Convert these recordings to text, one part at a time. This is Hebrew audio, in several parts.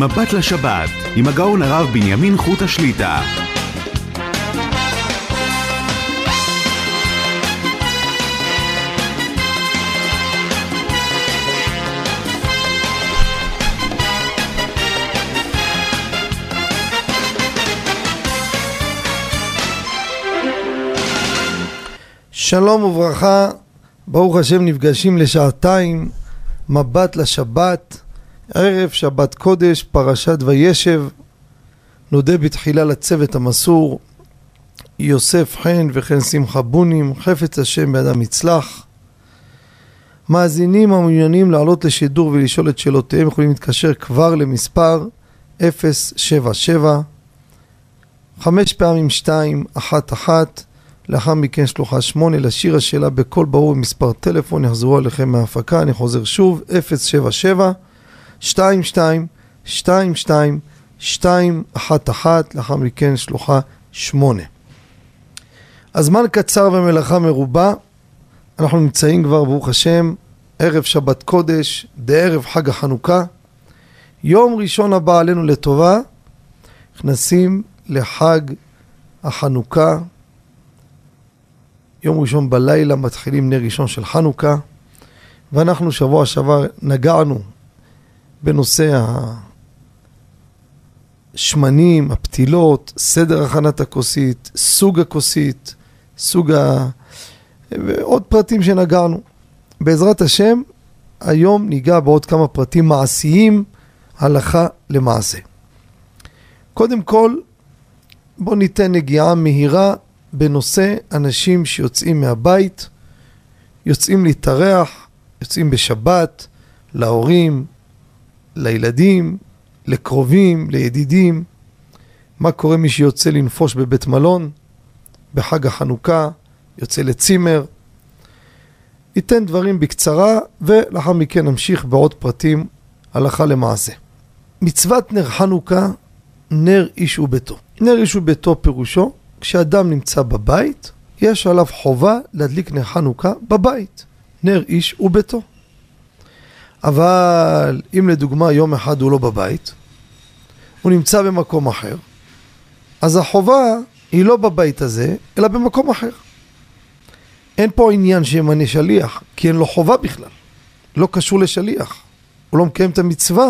מבט לשבת, עם הגאון הרב בנימין חוט השליטה. שלום וברכה, ברוך השם נפגשים לשעתיים, מבט לשבת, ערב שבת קודש, פרשת וישב, נודה בתחילה לצוות המסור, יוסף חן וכן שמחה בונים, חפץ השם באדם יצלח. מאזינים המעוניינים לעלות לשידור ולשאול את שאלותיהם יכולים להתקשר כבר למספר 077 חמש פעמים שתיים, אחת אחת לאחר מכן שלוחה שמונה, לשיר השאלה בקול ברור במספר טלפון, יחזרו עליכם מההפקה, אני חוזר שוב, 077 22 22 211, לאחר מכן שלוחה שמונה. הזמן קצר ומלאכה מרובה, אנחנו נמצאים כבר, ברוך השם, ערב שבת קודש, דערב חג החנוכה. יום ראשון הבא עלינו לטובה, נכנסים לחג החנוכה, יום ראשון בלילה מתחילים נר ראשון של חנוכה, ואנחנו שבוע שעבר נגענו בנושא השמנים, הפתילות, סדר הכנת הכוסית, סוג הכוסית, סוג ה... ועוד פרטים שנגענו. בעזרת השם, היום ניגע בעוד כמה פרטים מעשיים, הלכה למעשה. קודם כל, בואו ניתן נגיעה מהירה בנושא אנשים שיוצאים מהבית, יוצאים להתארח, יוצאים בשבת, להורים, לילדים, לקרובים, לידידים. מה קורה מי שיוצא לנפוש בבית מלון, בחג החנוכה, יוצא לצימר. ניתן דברים בקצרה, ולאחר מכן נמשיך בעוד פרטים הלכה למעשה. מצוות נר חנוכה, נר איש וביתו. נר איש וביתו פירושו כשאדם נמצא בבית, יש עליו חובה להדליק נר חנוכה בבית, נר איש וביתו. אבל אם לדוגמה יום אחד הוא לא בבית, הוא נמצא במקום אחר, אז החובה היא לא בבית הזה, אלא במקום אחר. אין פה עניין שימנה שליח, כי אין לו חובה בכלל. לא קשור לשליח. הוא לא מקיים את המצווה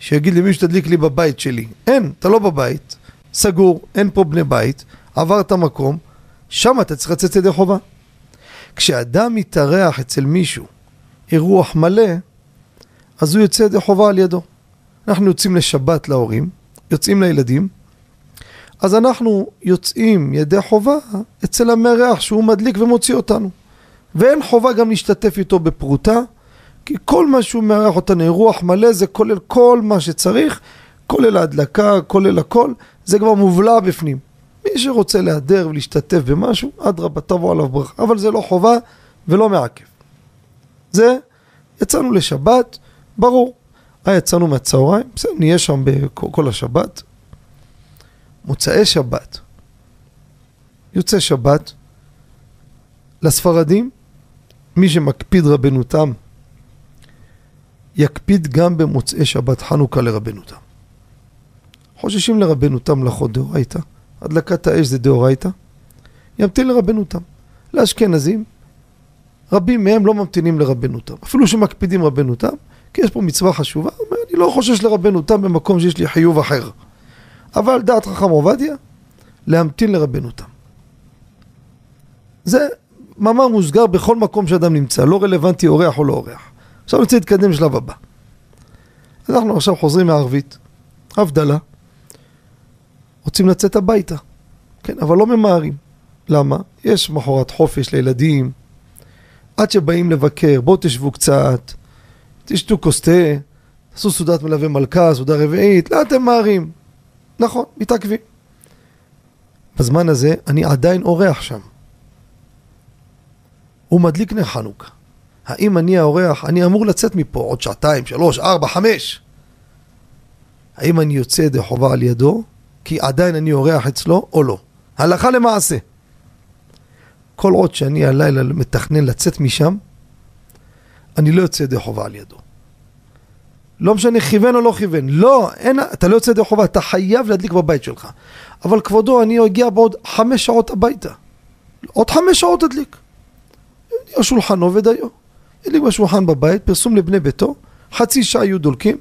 שיגיד למי שתדליק לי בבית שלי. אין, אתה לא בבית, סגור, אין פה בני בית, עברת מקום, שם אתה צריך לצאת ידי חובה. כשאדם מתארח אצל מישהו אירוח מלא, אז הוא יוצא ידי חובה על ידו. אנחנו יוצאים לשבת להורים, יוצאים לילדים, אז אנחנו יוצאים ידי חובה אצל המארח שהוא מדליק ומוציא אותנו. ואין חובה גם להשתתף איתו בפרוטה, כי כל מה שהוא מארח אותנו, אירוח מלא, זה כולל כל מה שצריך, כולל ההדלקה, כולל הכל, זה כבר מובלע בפנים. מי שרוצה להדר ולהשתתף במשהו, אדרבה, תבוא עליו ברכה, אבל זה לא חובה ולא מעכב. זה, יצאנו לשבת, ברור. אה, יצאנו מהצהריים, בסדר, נהיה שם כל השבת. מוצאי שבת, יוצא שבת, לספרדים, מי שמקפיד רבנותם, יקפיד גם במוצאי שבת חנוכה לרבנותם. חוששים לרבנותם מלאכות דאורייתא, הדלקת האש זה דאורייתא, ימתין לרבנותם. לאשכנזים, רבים מהם לא ממתינים לרבנותם, אפילו שמקפידים רבנותם, כי יש פה מצווה חשובה, אומר, אני לא חושש לרבנותם במקום שיש לי חיוב אחר. אבל דעת חכם עובדיה, להמתין לרבנותם. זה מאמר מוסגר בכל מקום שאדם נמצא, לא רלוונטי אורח או לא אורח. עכשיו אני רוצה להתקדם לשלב הבא. אנחנו עכשיו חוזרים מהערבית, הבדלה, רוצים לצאת הביתה, כן, אבל לא ממהרים. למה? יש מחרת חופש לילדים, עד שבאים לבקר, בואו תשבו קצת, תשתו כוס תה, תעשו סעודת מלווה מלכה, סעודה רביעית, לאן אתם מהרים? נכון, מתעכבים. בזמן הזה אני עדיין אורח שם. הוא מדליק נר חנוכה. האם אני האורח, אני אמור לצאת מפה עוד שעתיים, שלוש, ארבע, חמש. האם אני יוצא ידי חובה על ידו, כי עדיין אני אורח אצלו, או לא? הלכה למעשה. כל עוד שאני הלילה מתכנן לצאת משם, אני לא יוצא ידי חובה על ידו. לא משנה כיוון או לא כיוון, לא, אין, אתה לא יוצא ידי חובה, אתה חייב להדליק בבית שלך. אבל כבודו, אני אגיע בעוד חמש שעות הביתה. עוד חמש שעות תדליק. השולחן עובד היום. הדליק בשולחן בבית, פרסום לבני ביתו, חצי שעה יהיו דולקים.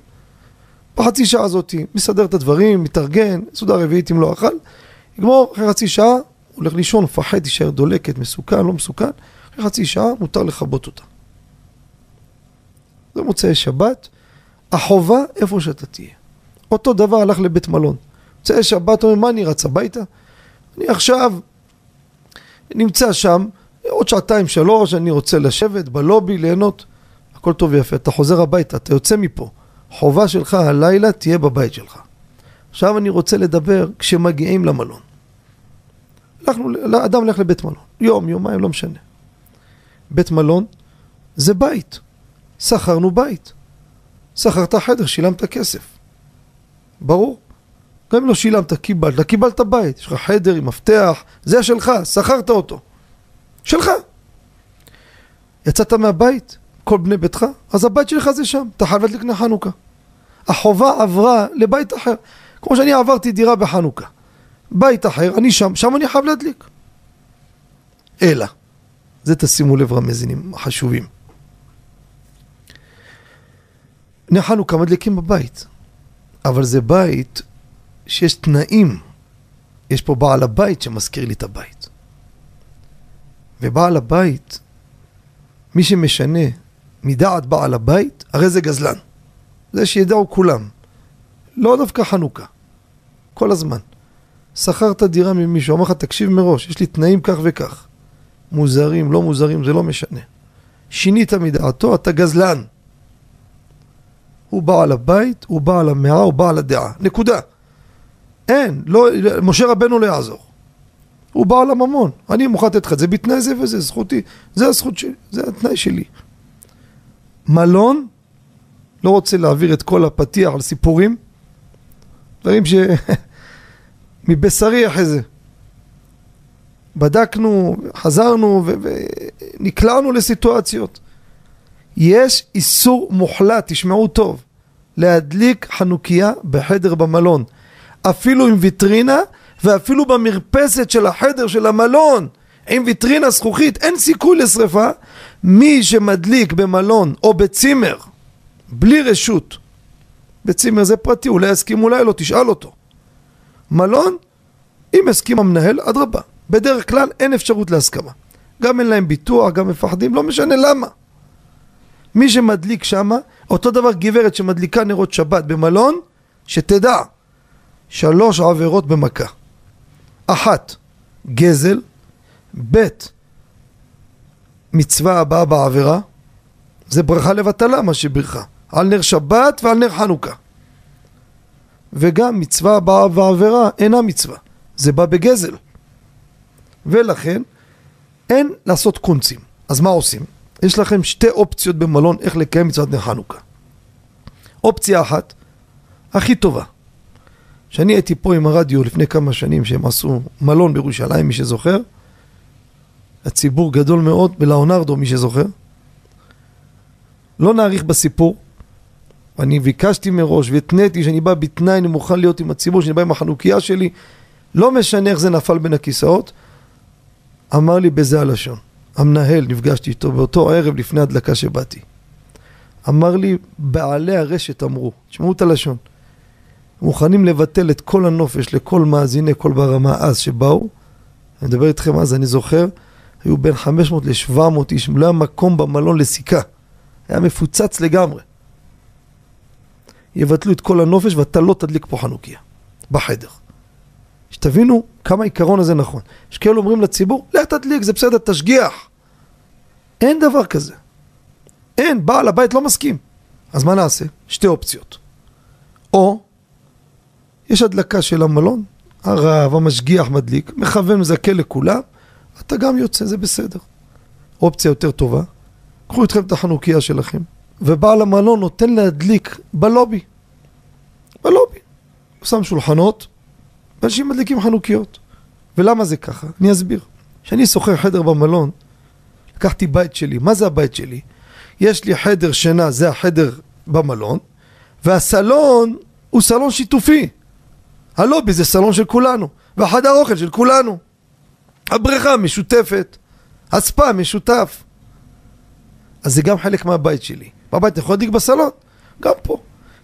בחצי שעה הזאת מסדר את הדברים, מתארגן, סעודה רביעית אם לא אכל. יגמור, אחרי חצי שעה, הולך לישון, מפחד, יישאר דולקת, מסוכן, לא מסוכן. אחרי חצי שעה מותר לכבות אותה. זה מוצאי שבת, החובה איפה שאתה תהיה. אותו דבר הלך לבית מלון. מוצאי שבת אומר, מה אני רץ הביתה? אני עכשיו נמצא שם, עוד שעתיים שלוש, אני רוצה לשבת בלובי, ליהנות. הכל טוב ויפה, אתה חוזר הביתה, אתה יוצא מפה. חובה שלך הלילה תהיה בבית שלך. עכשיו אני רוצה לדבר כשמגיעים למלון. הלכנו, אדם הולך לבית מלון, יום, יומיים, לא משנה. בית מלון זה בית. שכרנו בית. שכרת חדר, שילמת כסף. ברור. גם אם לא שילמת, קיבלת, קיבלת בית. יש לך חדר עם מפתח, זה שלך, שכרת אותו. שלך. יצאת מהבית, כל בני ביתך, אז הבית שלך זה שם, אתה חייב להדליק חנוכה. החובה עברה לבית אחר. כמו שאני עברתי דירה בחנוכה. בית אחר, אני שם, שם אני חייב להדליק. אלא, זה תשימו לב רמזינים חשובים. בני חנוכה מדליקים בבית, אבל זה בית שיש תנאים. יש פה בעל הבית שמזכיר לי את הבית. ובעל הבית, מי שמשנה מדעת בעל הבית, הרי זה גזלן. זה שידעו כולם. לא דווקא חנוכה. כל הזמן. שכרת דירה ממישהו, אמר לך, תקשיב מראש, יש לי תנאים כך וכך. מוזרים, לא מוזרים, זה לא משנה. שינית מדעתו, אתה גזלן. הוא בעל הבית, הוא בעל המאה, הוא בעל הדעה. נקודה. אין, לא, משה רבנו לא יעזור. הוא בעל הממון. אני מוכן לתת לך את זה בתנאי זה וזה, זכותי. זה הזכות שלי, זה התנאי שלי. מלון, לא רוצה להעביר את כל הפתיח על סיפורים, דברים ש... מבשרי אחרי זה. בדקנו, חזרנו ונקלענו לסיטואציות. יש איסור מוחלט, תשמעו טוב, להדליק חנוכיה בחדר במלון. אפילו עם ויטרינה ואפילו במרפסת של החדר של המלון עם ויטרינה זכוכית, אין סיכוי לשרפה. מי שמדליק במלון או בצימר בלי רשות, בצימר זה פרטי, אולי יסכים אולי לא, תשאל אותו. מלון, אם הסכים המנהל, אדרבה. בדרך כלל אין אפשרות להסכמה. גם אין להם ביטוח, גם מפחדים, לא משנה למה. מי שמדליק שמה, אותו דבר גברת שמדליקה נרות שבת במלון, שתדע, שלוש עבירות במכה. אחת, גזל, ב', מצווה הבאה בעבירה, זה ברכה לבטלה מה שברכה, על נר שבת ועל נר חנוכה. וגם מצווה הבאה בעבירה אינה מצווה, זה בא בגזל. ולכן אין לעשות קונצים. אז מה עושים? יש לכם שתי אופציות במלון איך לקיים מצוות נר חנוכה. אופציה אחת, הכי טובה. כשאני הייתי פה עם הרדיו לפני כמה שנים שהם עשו מלון בירושלים, מי שזוכר, הציבור גדול מאוד, בלאונרדו, מי שזוכר. לא נאריך בסיפור, אני ביקשתי מראש והתניתי שאני בא בתנאי, אני מוכן להיות עם הציבור, שאני בא עם החנוכיה שלי, לא משנה איך זה נפל בין הכיסאות, אמר לי בזה הלשון. המנהל, נפגשתי איתו באותו ערב לפני הדלקה שבאתי. אמר לי, בעלי הרשת אמרו, תשמעו את הלשון, מוכנים לבטל את כל הנופש לכל מאזיני קול ברמה אז שבאו, אני מדבר איתכם אז, אני זוכר, היו בין 500 ל-700 איש, לא היה מקום במלון לסיכה, היה מפוצץ לגמרי. יבטלו את כל הנופש ואתה לא תדליק פה חנוכיה, בחדר. שתבינו כמה העיקרון הזה נכון. יש כאלה אומרים לציבור, לך תדליק, זה בסדר, תשגיח. אין דבר כזה. אין, בעל הבית לא מסכים. אז מה נעשה? שתי אופציות. או, יש הדלקה של המלון, הרב, המשגיח מדליק, מכוון מזכה לכולם, אתה גם יוצא, זה בסדר. אופציה יותר טובה, קחו איתכם את החנוכיה שלכם, ובעל המלון נותן להדליק בלובי. בלובי. הוא שם שולחנות, ואנשים מדליקים חנוכיות. ולמה זה ככה? אני אסביר. כשאני שוכר חדר במלון, לקחתי בית שלי. מה זה הבית שלי? יש לי חדר שינה, זה החדר במלון, והסלון הוא סלון שיתופי. הלובי זה סלון של כולנו, והחדר אוכל של כולנו. הבריכה משותפת, הספה משותף. אז זה גם חלק מהבית שלי. בבית אתה יכול להדליק בסלון? גם פה.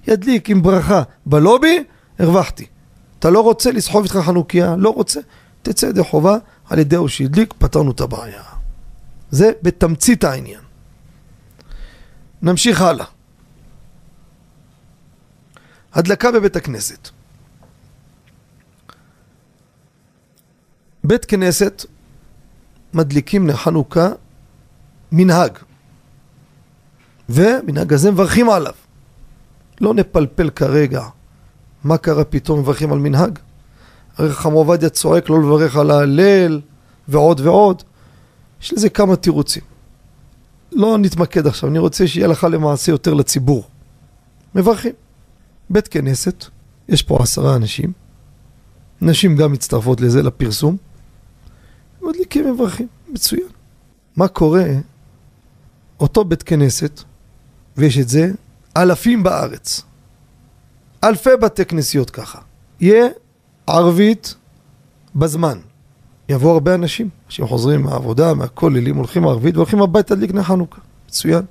ידליק עם ברכה בלובי, הרווחתי. אתה לא רוצה לסחוב איתך חנוכיה? לא רוצה? תצא ידי חובה, על ידי הוא שהדליק, פתרנו את הבעיה. זה בתמצית העניין. נמשיך הלאה. הדלקה בבית הכנסת. בית כנסת מדליקים לחנוכה מנהג. ומנהג הזה מברכים עליו. לא נפלפל כרגע מה קרה פתאום מברכים על מנהג. הרי חכם עובדיה צועק לא לברך על ההלל ועוד ועוד. יש לזה כמה תירוצים. לא נתמקד עכשיו, אני רוצה שיהיה לך למעשה יותר לציבור. מברכים. בית כנסת, יש פה עשרה אנשים, נשים גם מצטרפות לזה, לפרסום, מדליקים מברכים, מצוין. מה קורה? אותו בית כנסת, ויש את זה אלפים בארץ. אלפי בתי כנסיות ככה. יהיה ערבית בזמן. יבואו הרבה אנשים, אנשים חוזרים מהעבודה, מהכוללים, הולכים ערבית והולכים הביתה נר חנוכה. מצוין.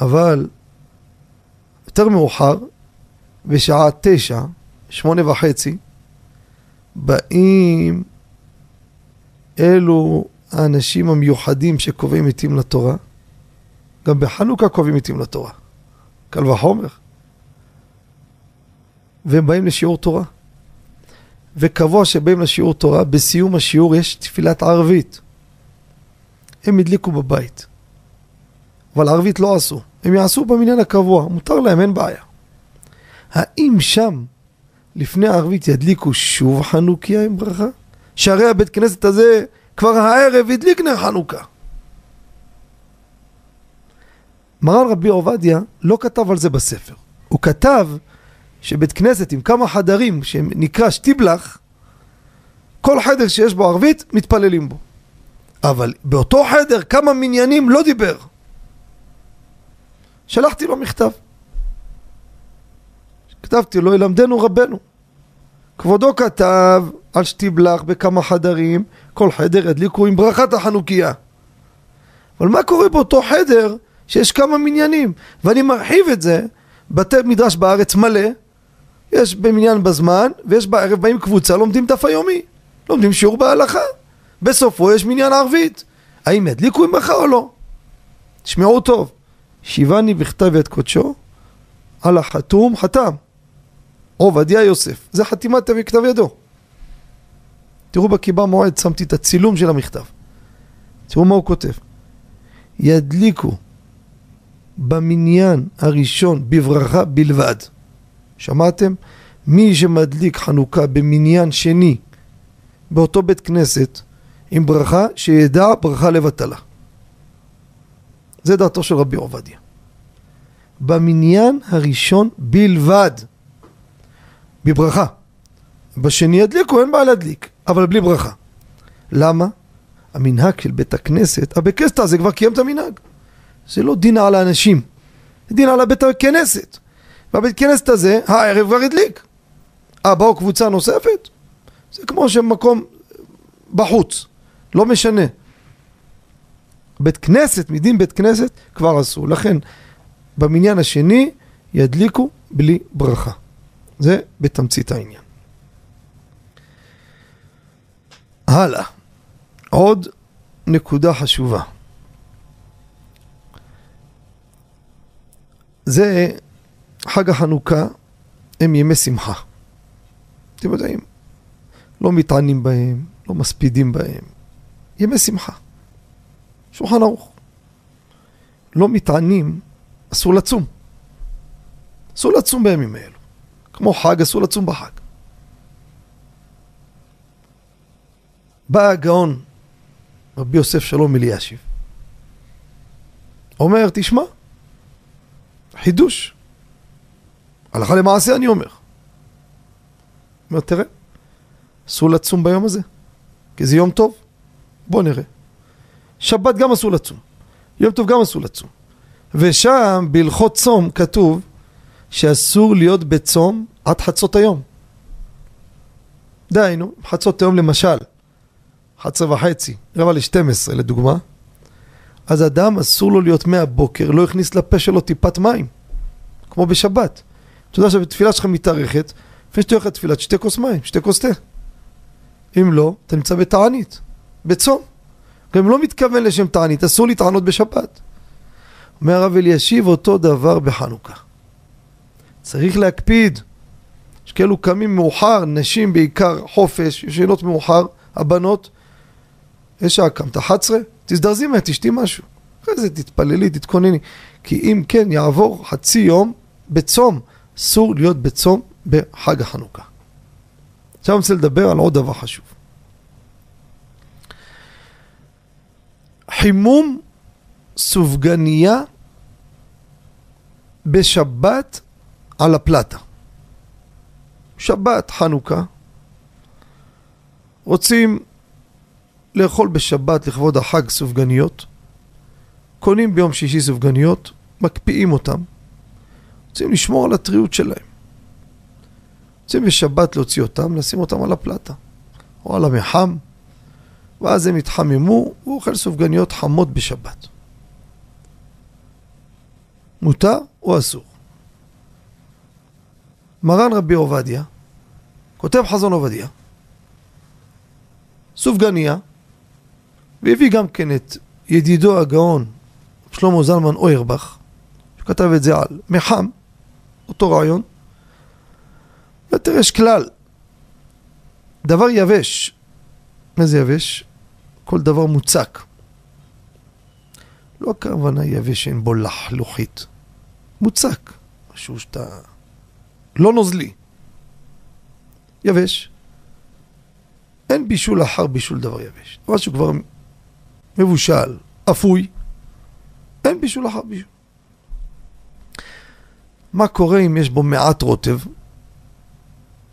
אבל יותר מאוחר, בשעה תשע, שמונה וחצי, באים אלו האנשים המיוחדים שקובעים עתים לתורה. גם בחנוכה קובעים עתים לתורה. קל וחומר. והם באים לשיעור תורה. וקבוע שבאים לשיעור תורה, בסיום השיעור יש תפילת ערבית. הם הדליקו בבית. אבל ערבית לא עשו. הם יעשו במניין הקבוע, מותר להם, אין בעיה. האם שם, לפני הערבית, ידליקו שוב חנוכיה עם ברכה? שהרי הבית כנסת הזה כבר הערב הדליק נר חנוכה. מרן רבי עובדיה לא כתב על זה בספר. הוא כתב שבית כנסת עם כמה חדרים שנקרא שטיבלח, כל חדר שיש בו ערבית, מתפללים בו. אבל באותו חדר כמה מניינים לא דיבר. שלחתי לו מכתב. כתבתי לו, ילמדנו רבנו. כבודו כתב על שטיבלח בכמה חדרים, כל חדר ידליקו עם ברכת החנוכיה. אבל מה קורה באותו חדר שיש כמה מניינים? ואני מרחיב את זה, בתי מדרש בארץ מלא, יש במניין בזמן, ויש בערב באים קבוצה, לומדים דף היומי, לומדים שיעור בהלכה. בסופו יש מניין ערבית. האם ידליקו ברכה או לא? תשמעו טוב. שיבני בכתב יד קודשו, על החתום חתם. עובדיה יוסף. זה חתימת כתב ידו. תראו בקיבה מועד, שמתי את הצילום של המכתב. תראו מה הוא כותב. ידליקו במניין הראשון בברכה בלבד. שמעתם? מי שמדליק חנוכה במניין שני באותו בית כנסת עם ברכה, שידע ברכה לבטלה. זה דעתו של רבי עובדיה. במניין הראשון בלבד. בברכה. בשני ידליקו, אין בעיה להדליק, אבל בלי ברכה. למה? המנהג של בית הכנסת, הבית כנסת הזה כבר קיים את המנהג. זה לא דין על האנשים, זה דין על הבית הכנסת. והבית כנסת הזה, הערב כבר הדליק. אה, באו קבוצה נוספת? זה כמו שמקום בחוץ, לא משנה. בית כנסת, מדין בית כנסת, כבר עשו. לכן, במניין השני ידליקו בלי ברכה. זה בתמצית העניין. הלאה. עוד נקודה חשובה. זה חג החנוכה הם ימי שמחה. אתם יודעים, לא מתענים בהם, לא מספידים בהם. ימי שמחה. שולחן ערוך. לא מתענים, אסור לצום. אסור לצום בימים האלו. כמו חג, אסור לצום בחג. בא הגאון רבי יוסף שלום אלישיב. אומר, תשמע, חידוש. הלכה למעשה אני אומר. אומר, תראה, אסור לצום ביום הזה, כי זה יום טוב. בוא נראה. שבת גם אסור לצום. יום טוב גם אסור לצום. ושם בהלכות צום כתוב שאסור להיות בצום עד חצות היום. דהיינו, חצות היום למשל, 11 וחצי, רבע ל-12 לדוגמה, אז אדם אסור לו להיות מהבוקר, לא הכניס לפה שלו טיפת מים, כמו בשבת. אתה יודע שבתפילה שלך מתארכת, לפני שאתה הולך לתפילה, תשתה כוס מים, שתה כוס תה. אם לא, אתה נמצא בתענית, בצום. גם לא מתכוון לשם תענית, אסור להתענות בשבת. אומר הרב אלישיב, אותו דבר בחנוכה. צריך להקפיד. יש כאלו קמים מאוחר, נשים בעיקר חופש, ישנות מאוחר, הבנות. איזה שעה קמת? 11? תזדרזי מה, תשתי משהו. אחרי זה תתפללי, תתכונני. כי אם כן, יעבור חצי יום בצום. אסור להיות בצום בחג החנוכה. עכשיו אני רוצה לדבר על עוד דבר חשוב. חימום סופגניה בשבת על הפלטה. שבת, חנוכה, רוצים לאכול בשבת לכבוד החג סופגניות, קונים ביום שישי סופגניות, מקפיאים אותם, רוצים לשמור על הטריות שלהם. רוצים בשבת להוציא אותם, לשים אותם על הפלטה, או על המחם, ואז הם יתחממו, והוא אוכל סופגניות חמות בשבת. מותר או אסור? מרן רבי עובדיה, כותב חזון עובדיה, סופגניה, והביא גם כן את ידידו הגאון שלמה זלמן אוירבך, שכתב את זה על מחם, אותו רעיון. ותראה, יש כלל, דבר יבש, מה זה יבש? כל דבר מוצק. לא הכוונה יבש שאין בו לחלוכית, מוצק, משהו שאתה לא נוזלי. יבש. אין בישול אחר בישול דבר יבש. דבר שהוא כבר מבושל, אפוי, אין בישול אחר בישול. מה קורה אם יש בו מעט רוטב,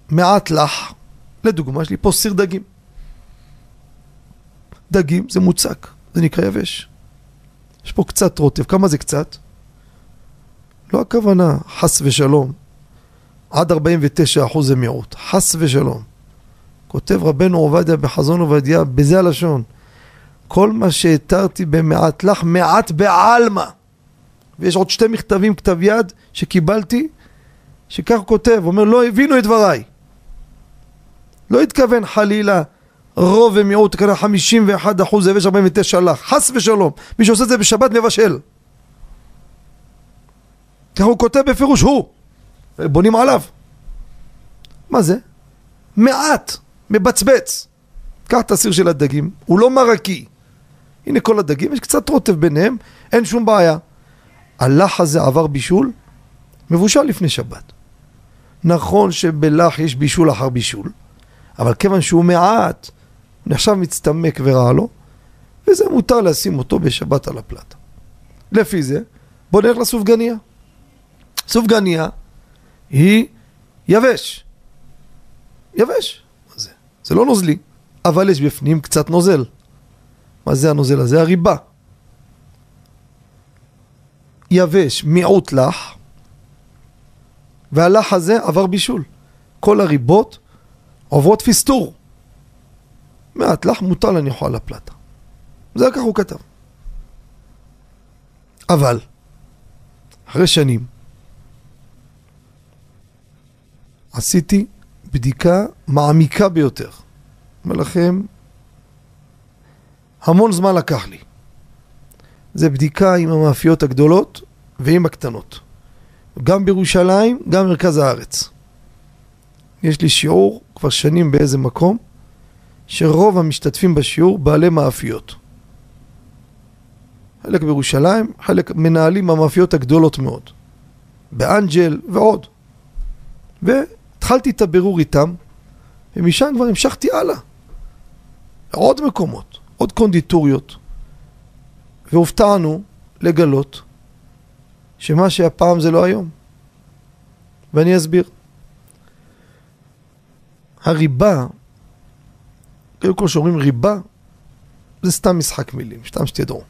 מעט לח, לדוגמה, יש לי פה סיר דגים. דגים זה מוצק, זה נקרא יבש. יש פה קצת רוטב, כמה זה קצת? לא הכוונה, חס ושלום, עד 49% זה מיעוט, חס ושלום. כותב רבנו עובדיה בחזון עובדיה, בזה הלשון, כל מה שהתרתי במעט לך, מעט בעלמא. ויש עוד שתי מכתבים כתב יד שקיבלתי, שכך הוא כותב, אומר לא הבינו את דבריי. לא התכוון חלילה רוב ומיעוט, כנראה 51 אחוז יבש 49 לך, חס ושלום. מי שעושה את זה בשבת מבשל. ככה הוא כותב בפירוש, הוא. בונים עליו. מה זה? מעט, מבצבץ. קח את הסיר של הדגים, הוא לא מרקי. הנה כל הדגים, יש קצת רוטב ביניהם, אין שום בעיה. הלח הזה עבר בישול, מבושל לפני שבת. נכון שבלח יש בישול אחר בישול, אבל כיוון שהוא מעט, נחשב מצטמק ורע לו, וזה מותר לשים אותו בשבת על הפלטה. לפי זה, בוא נלך לסופגניה. סופגניה היא יבש. יבש. זה? זה לא נוזלי, אבל יש בפנים קצת נוזל. מה זה הנוזל הזה? הריבה. יבש, מיעוט לח, והלח הזה עבר בישול. כל הריבות עוברות פיסטור. מעט לח מוטל להניחו על הפלטה. זה כך הוא כתב. אבל, אחרי שנים, עשיתי בדיקה מעמיקה ביותר. אומר לכם, המון זמן לקח לי. זה בדיקה עם המאפיות הגדולות ועם הקטנות. גם בירושלים, גם במרכז הארץ. יש לי שיעור כבר שנים באיזה מקום, שרוב המשתתפים בשיעור בעלי מאפיות. חלק בירושלים, חלק מנהלים המאפיות הגדולות מאוד. באנג'ל ועוד. והתחלתי את הבירור איתם, ומשם כבר המשכתי הלאה. עוד מקומות, עוד קונדיטוריות. והופתענו לגלות שמה שהיה פעם זה לא היום. ואני אסביר. הריבה, קודם כל שאומרים ריבה, זה סתם משחק מילים, סתם שתדעו.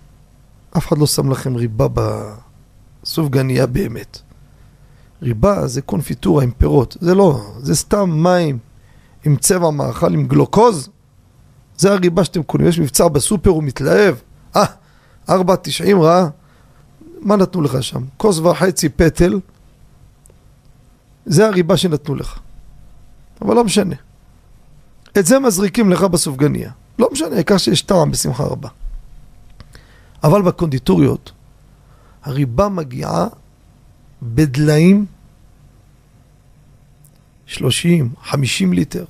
אף אחד לא שם לכם ריבה סופגניה באמת. ריבה זה קונפיטורה עם פירות, זה לא, זה סתם מים עם צבע מאכל עם גלוקוז. זה הריבה שאתם קונים, יש מבצע בסופר, הוא מתלהב. אה, ארבע תשעים רע, מה נתנו לך שם? כוס וחצי פטל, זה הריבה שנתנו לך. אבל לא משנה. את זה מזריקים לך בסופגניה. לא משנה, העיקר שיש טעם בשמחה רבה. אבל בקונדיטוריות, הריבה מגיעה בדליים 30, 50 ליטר.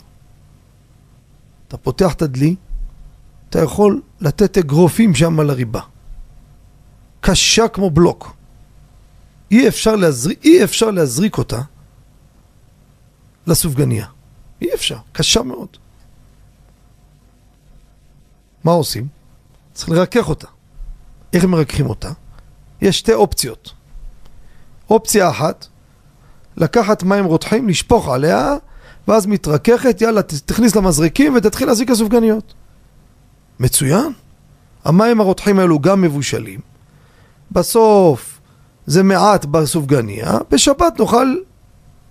אתה פותח את הדלי, אתה יכול לתת אגרופים שם על הריבה. קשה כמו בלוק. אי אפשר, להזריק, אי אפשר להזריק אותה לסופגניה. אי אפשר, קשה מאוד. מה עושים? צריך לרכך אותה. איך מרככים אותה? יש שתי אופציות. אופציה אחת, לקחת מים רותחים, לשפוך עליה, ואז מתרככת, יאללה, תכניס למזריקים ותתחיל להזריק לסופגניות. מצוין. המים הרותחים האלו גם מבושלים. בסוף זה מעט בסופגניה, בשבת נאכל,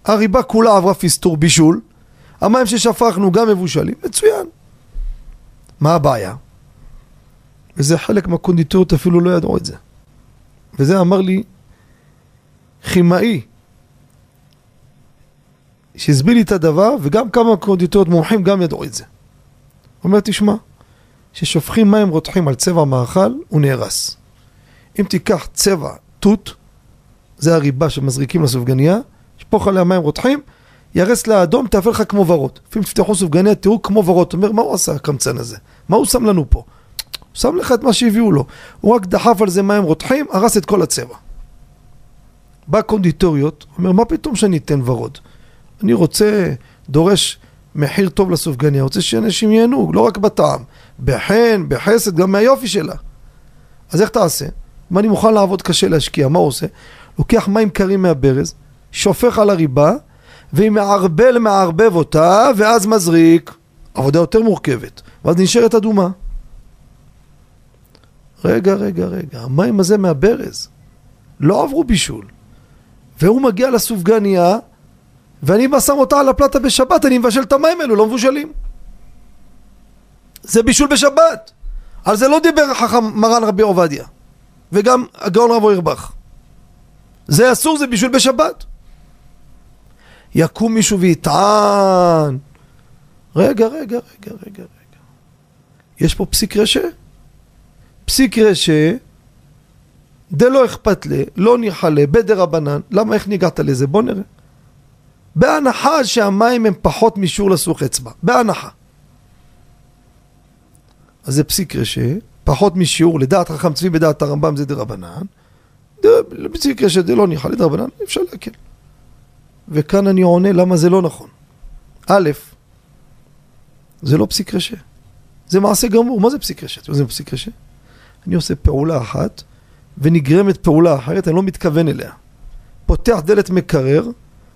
הריבה כולה עברה פיסטור בישול, המים ששפכנו גם מבושלים, מצוין. מה הבעיה? וזה חלק מהקונדיטוריות אפילו לא ידעו את זה. וזה אמר לי כימאי שהסביר לי את הדבר, וגם כמה קונדיטוריות מומחים גם ידעו את זה. הוא אומר, תשמע, כששופכים מים רותחים על צבע מאכל, הוא נהרס. אם תיקח צבע תות, זה הריבה שמזריקים לסופגניה, שפוך עליה מים רותחים, ירס לאדום, תאפה לך כמו ורוד. לפעמים תפתחו סופגניה, תראו כמו ורוד. אומר, מה הוא עשה הקמצן הזה? מה הוא שם לנו פה? הוא שם לך את מה שהביאו לו. הוא רק דחף על זה מים רותחים, הרס את כל הצבע. בא קונדיטוריות, אומר, מה פתאום שאני אתן ורוד? אני רוצה, דורש מחיר טוב לסופגניה, רוצה שאנשים ייהנו, לא רק בטעם, בחן, בחסד, גם מהיופי שלה. אז איך תעשה? אם אני מוכן לעבוד קשה להשקיע, מה הוא עושה? לוקח מים קרים מהברז, שופך על הריבה, והיא מערבל מערבב אותה, ואז מזריק. עבודה יותר מורכבת, ואז נשארת אדומה. רגע, רגע, רגע, המים הזה מהברז לא עברו בישול. והוא מגיע לסופגניה, ואני בא שם אותה על הפלטה בשבת, אני מבשל את המים האלו, לא מבושלים. זה בישול בשבת. על זה לא דיבר חכם מרן רבי עובדיה, וגם הגאון רבו ירבך. זה אסור, זה בישול בשבת. יקום מישהו ויטען. רגע, רגע, רגע, רגע, רגע. יש פה פסיק רשע? פסיק רשע, דלא אכפת לי, לא ניחלה, בדרבנן. למה, איך ניגעת לזה? בוא נראה. בהנחה שהמים הם פחות משיעור לסוך אצבע. בהנחה. אז זה פסיק רשע, פחות משיעור, לדעת חכם צבי בדעת הרמב"ם זה דרבנן. פסיק רשע דלא ניחלה, דרבנן, אפשר להקל. וכאן אני עונה למה זה לא נכון. א', זה לא פסיק רשע. זה מעשה גמור. מה זה פסיק רשע? אתם יודעים מה זה פסיק רשע? אני עושה פעולה אחת ונגרמת פעולה אחרת, אני לא מתכוון אליה. פותח דלת מקרר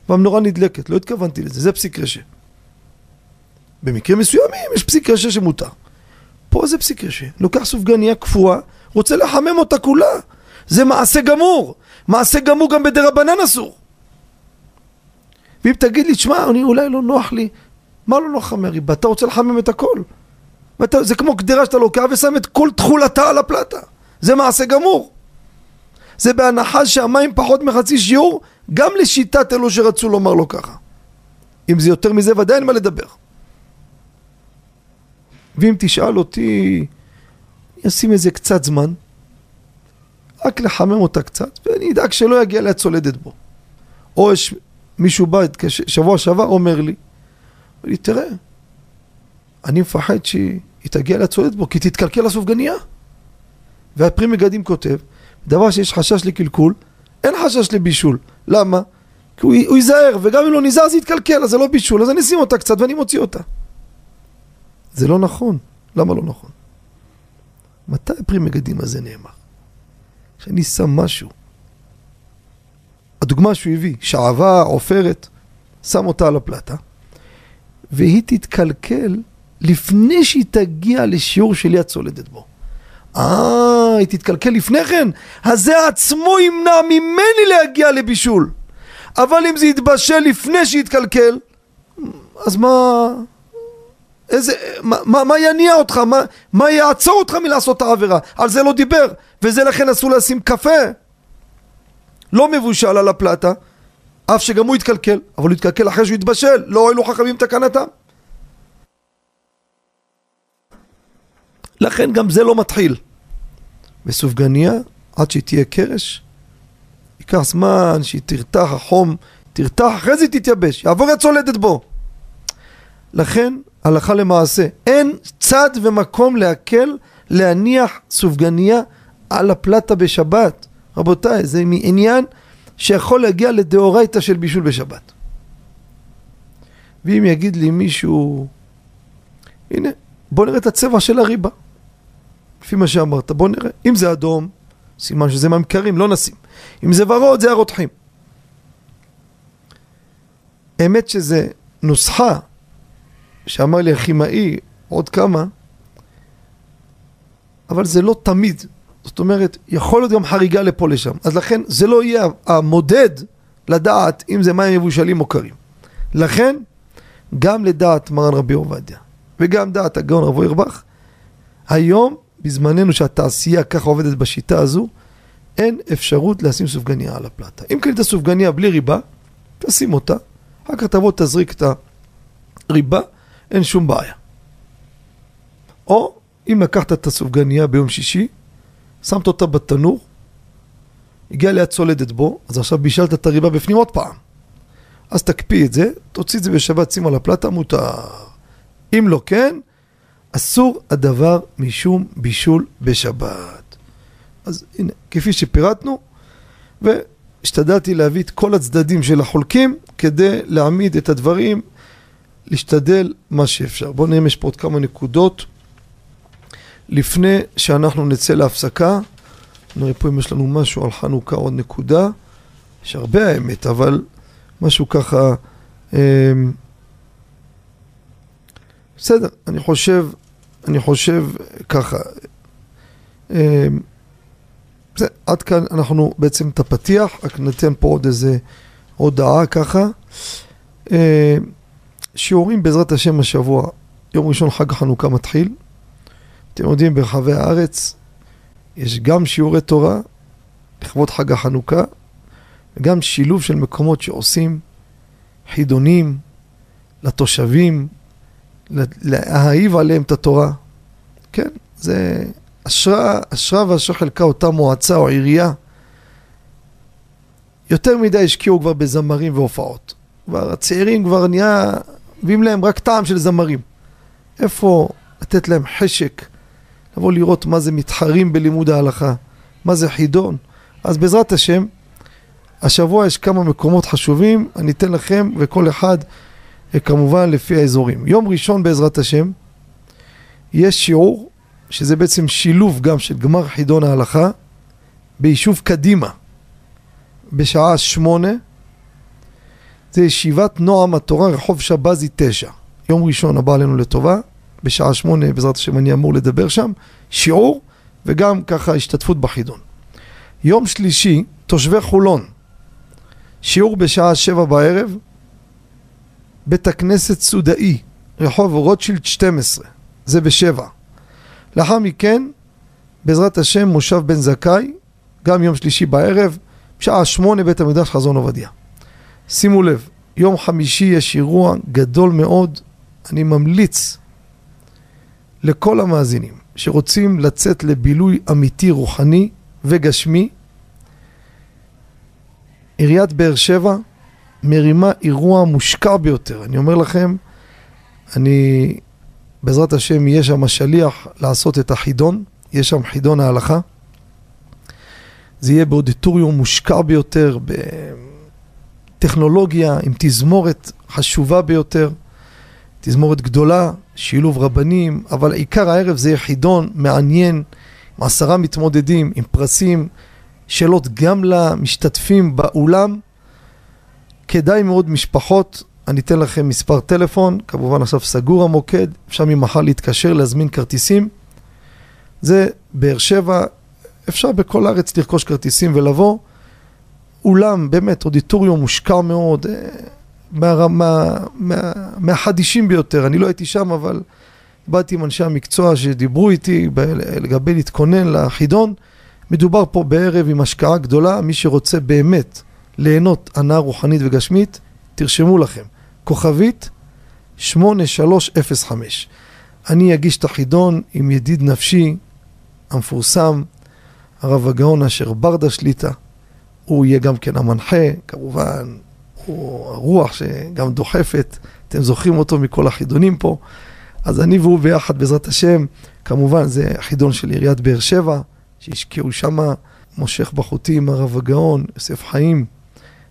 והמנורה נדלקת, לא התכוונתי לזה, זה פסיק רשע. במקרים מסוימים יש פסיק רשע שמותר. פה זה פסיק רשע. לוקח סופגניה קפואה, רוצה לחמם אותה כולה. זה מעשה גמור. מעשה גמור גם בדרבנן אסור. ואם תגיד לי, תשמע, אני אולי לא נוח לי, מה לא נוח לך? אתה רוצה לחמם את הכל. ואתה, זה כמו גדרה שאתה לוקח ושם את כל תכולתה על הפלטה. זה מעשה גמור. זה בהנחה שהמים פחות מחצי שיעור, גם לשיטת אלו שרצו לומר לו ככה. אם זה יותר מזה, ודאי אין מה לדבר. ואם תשאל אותי, אשים איזה קצת זמן, רק לחמם אותה קצת, ואני אדאג שלא יגיע ליד צולדת בו. או יש מישהו בא, שבוע שעבר אומר לי, לי, תראה, אני מפחד שהיא תגיע לצולדת בו, כי תתקלקל הסופגניה. והפרי מגדים כותב, דבר שיש חשש לקלקול, אין חשש לבישול. למה? כי הוא, הוא ייזהר, וגם אם לא נזהר זה יתקלקל, אז זה לא בישול, אז אני אשים אותה קצת ואני מוציא אותה. זה לא נכון. למה לא נכון? מתי הפרי מגדים הזה נאמר? כשאני שם משהו הדוגמה שהוא הביא, שעווה, עופרת, שם אותה על הפלטה, והיא תתקלקל לפני שהיא תגיע לשיעור של יד צולדת בו. אה, היא תתקלקל לפני כן, אז זה עצמו ימנע ממני להגיע לבישול. אבל אם זה יתבשל לפני שיתקלקל, אז מה... איזה... מה, מה, מה יניע אותך? מה, מה יעצור אותך מלעשות את העבירה? על זה לא דיבר, וזה לכן אסור לשים קפה לא מבושל על הפלטה, אף שגם הוא יתקלקל, אבל הוא יתקלקל אחרי שהוא יתבשל, לא הועילו חכמים תקנתם. לכן גם זה לא מתחיל. בסופגניה, עד שהיא תהיה קרש, ייקח זמן שהיא תרתח, החום תרתח, אחרי זה היא תתייבש, יעבור הצולדת בו. לכן, הלכה למעשה, אין צד ומקום להקל להניח סופגניה על הפלטה בשבת. רבותיי, זה עניין שיכול להגיע לדאורייתא של בישול בשבת. ואם יגיד לי מישהו, הנה, בוא נראה את הצבע של הריבה. לפי מה שאמרת, בוא נראה. אם זה אדום, סימן שזה ממכרים, לא נשים. אם זה ורוד, זה הרותחים. האמת שזה נוסחה שאמר לי הכימאי, עוד כמה, אבל זה לא תמיד. זאת אומרת, יכול להיות גם חריגה לפה לשם. אז לכן זה לא יהיה המודד לדעת אם זה מים מבושלים או קרים. לכן, גם לדעת מרן רבי עובדיה, וגם דעת הגאון רבו ירבך, היום, בזמננו שהתעשייה ככה עובדת בשיטה הזו, אין אפשרות לשים סופגניה על הפלטה. אם קנית סופגניה בלי ריבה, תשים אותה, אחר כך תבוא תזריק את הריבה, אין שום בעיה. או אם לקחת את הסופגניה ביום שישי, שמת אותה בתנור, הגיע ליד צולדת בו, אז עכשיו בישלת את הריבה בפנים עוד פעם. אז תקפיא את זה, תוציא את זה בשבת, שים על הפלטה, מותר. אם לא כן, אסור הדבר משום בישול בשבת. אז הנה, כפי שפירטנו, והשתדלתי להביא את כל הצדדים של החולקים כדי להעמיד את הדברים, להשתדל מה שאפשר. בואו נראה אם יש פה עוד כמה נקודות. לפני שאנחנו נצא להפסקה, נראה פה אם יש לנו משהו על חנוכה, עוד נקודה. יש הרבה האמת, אבל משהו ככה... אה, בסדר, אני חושב, אני חושב ככה. אה, זה, עד כאן אנחנו בעצם את הפתיח, רק ניתן פה עוד איזה הודעה ככה. אה, שיעורים בעזרת השם השבוע, יום ראשון חג החנוכה מתחיל. אתם יודעים, ברחבי הארץ יש גם שיעורי תורה לכבוד חג החנוכה, וגם שילוב של מקומות שעושים חידונים לתושבים, להאהיב עליהם את התורה. כן, זה אשרה, אשרה ואשרה חלקה אותה מועצה או עירייה. יותר מדי השקיעו כבר בזמרים והופעות. כבר הצעירים כבר נהיה, מביאים להם רק טעם של זמרים. איפה לתת להם חשק לבוא לראות מה זה מתחרים בלימוד ההלכה, מה זה חידון. אז בעזרת השם, השבוע יש כמה מקומות חשובים, אני אתן לכם וכל אחד כמובן לפי האזורים. יום ראשון בעזרת השם, יש שיעור, שזה בעצם שילוב גם של גמר חידון ההלכה, ביישוב קדימה, בשעה שמונה. זה ישיבת נועם התורה, רחוב שבזי תשע. יום ראשון הבא עלינו לטובה. בשעה שמונה, בעזרת השם אני אמור לדבר שם, שיעור וגם ככה השתתפות בחידון. יום שלישי, תושבי חולון, שיעור בשעה שבע בערב, בית הכנסת סודאי, רחוב רוטשילד 12, זה בשבע. לאחר מכן, בעזרת השם, מושב בן זכאי, גם יום שלישי בערב, בשעה שמונה בית המקדש חזון עובדיה. שימו לב, יום חמישי יש אירוע גדול מאוד, אני ממליץ לכל המאזינים שרוצים לצאת לבילוי אמיתי, רוחני וגשמי, עיריית באר שבע מרימה אירוע מושקע ביותר. אני אומר לכם, אני, בעזרת השם, יהיה שם השליח לעשות את החידון, יהיה שם חידון ההלכה. זה יהיה באודיטוריום מושקע ביותר, בטכנולוגיה, עם תזמורת חשובה ביותר. תזמורת גדולה, שילוב רבנים, אבל עיקר הערב זה יחידון מעניין, עם עשרה מתמודדים, עם פרסים, שאלות גם למשתתפים באולם. כדאי מאוד משפחות, אני אתן לכם מספר טלפון, כמובן עכשיו סגור המוקד, אפשר ממחר להתקשר, להזמין כרטיסים. זה באר שבע, אפשר בכל הארץ לרכוש כרטיסים ולבוא. אולם, באמת, אודיטוריום מושקע מאוד, אה, מהרמה, מה, מהחדישים ביותר. אני לא הייתי שם, אבל באתי עם אנשי המקצוע שדיברו איתי לגבי להתכונן לחידון. מדובר פה בערב עם השקעה גדולה, מי שרוצה באמת ליהנות הנאה רוחנית וגשמית, תרשמו לכם, כוכבית 8305. אני אגיש את החידון עם ידיד נפשי המפורסם, הרב הגאון אשר ברדה שליטה. הוא יהיה גם כן המנחה, כמובן, הוא הרוח שגם דוחפת, אתם זוכרים אותו מכל החידונים פה. אז אני והוא ביחד, בעזרת השם, כמובן זה חידון של עיריית באר שבע, שהשקיעו שם מושך בחוטים, הרב הגאון, יוסף חיים,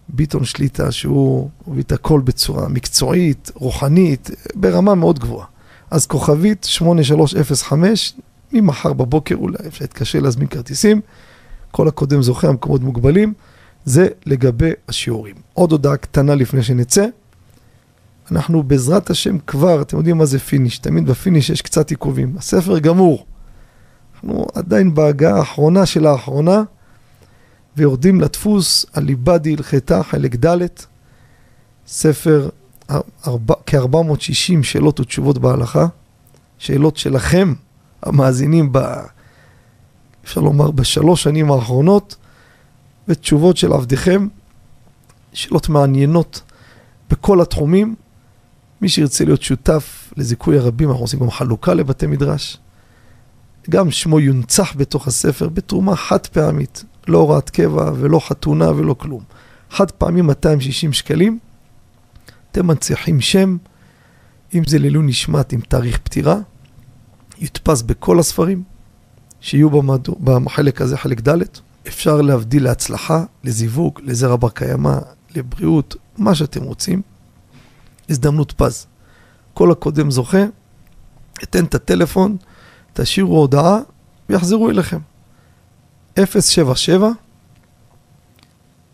ביטון שליט"א, שהוא הביא את הכל בצורה מקצועית, רוחנית, ברמה מאוד גבוהה. אז כוכבית 8305, ממחר בבוקר אולי אפשר להתקשר להזמין כרטיסים. כל הקודם זוכה, המקומות מוגבלים. זה לגבי השיעורים. עוד הודעה קטנה לפני שנצא. אנחנו בעזרת השם כבר, אתם יודעים מה זה finish, תמיד ב finish יש קצת עיכובים. הספר גמור. אנחנו עדיין בהגעה האחרונה של האחרונה, ויורדים לדפוס הליבדי הלכתה, חלק ד', ספר כ-460 שאלות ותשובות בהלכה, שאלות שלכם, המאזינים, ב, אפשר לומר, בשלוש שנים האחרונות, ותשובות של עבדיכם, שאלות מעניינות בכל התחומים. מי שירצה להיות שותף לזיכוי הרבים, אנחנו עושים גם חלוקה לבתי מדרש. גם שמו יונצח בתוך הספר בתרומה חד פעמית, לא הוראת קבע ולא חתונה ולא כלום. חד פעמי 260 שקלים, אתם מנציחים שם, אם זה לעילוי נשמת עם תאריך פטירה, יודפס בכל הספרים, שיהיו במדו, בחלק הזה, חלק ד', אפשר להבדיל להצלחה, לזיווג, לזרע בר קיימא, לבריאות, מה שאתם רוצים. הזדמנות פז. כל הקודם זוכה, אתן את הטלפון, תשאירו הודעה ויחזרו אליכם. 077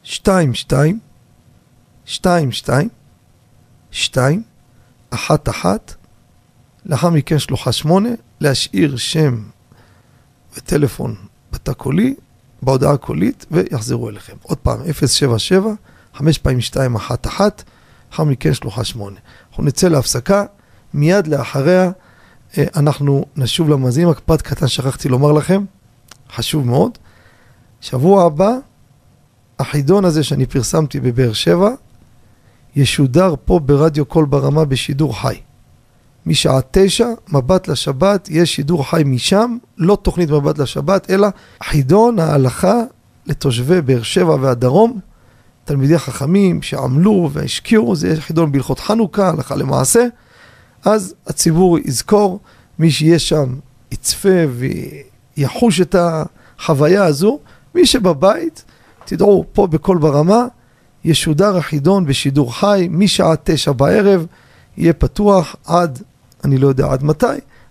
22 22 2 1 1 לאחר מכן שלוחה 8 להשאיר שם וטלפון בתא קולי, בהודעה הקולית ויחזרו אליכם. עוד פעם, 077 5 פעמים 2 1 1 לאחר מכן שלוחה 8. אנחנו נצא להפסקה, מיד לאחריה אה, אנחנו נשוב למאזינים, פרט קטן שכחתי לומר לכם, חשוב מאוד. שבוע הבא, החידון הזה שאני פרסמתי בבאר שבע, ישודר פה ברדיו קול ברמה בשידור חי. משעה תשע, מבט לשבת, יש שידור חי משם, לא תוכנית מבט לשבת, אלא חידון ההלכה לתושבי באר שבע והדרום, תלמידי חכמים שעמלו והשקיעו, זה חידון בהלכות חנוכה, הלכה למעשה. אז הציבור יזכור, מי שיהיה שם יצפה ויחוש את החוויה הזו. מי שבבית, תדעו, פה בקול ברמה, ישודר החידון בשידור חי משעה תשע בערב, יהיה פתוח עד, אני לא יודע עד מתי,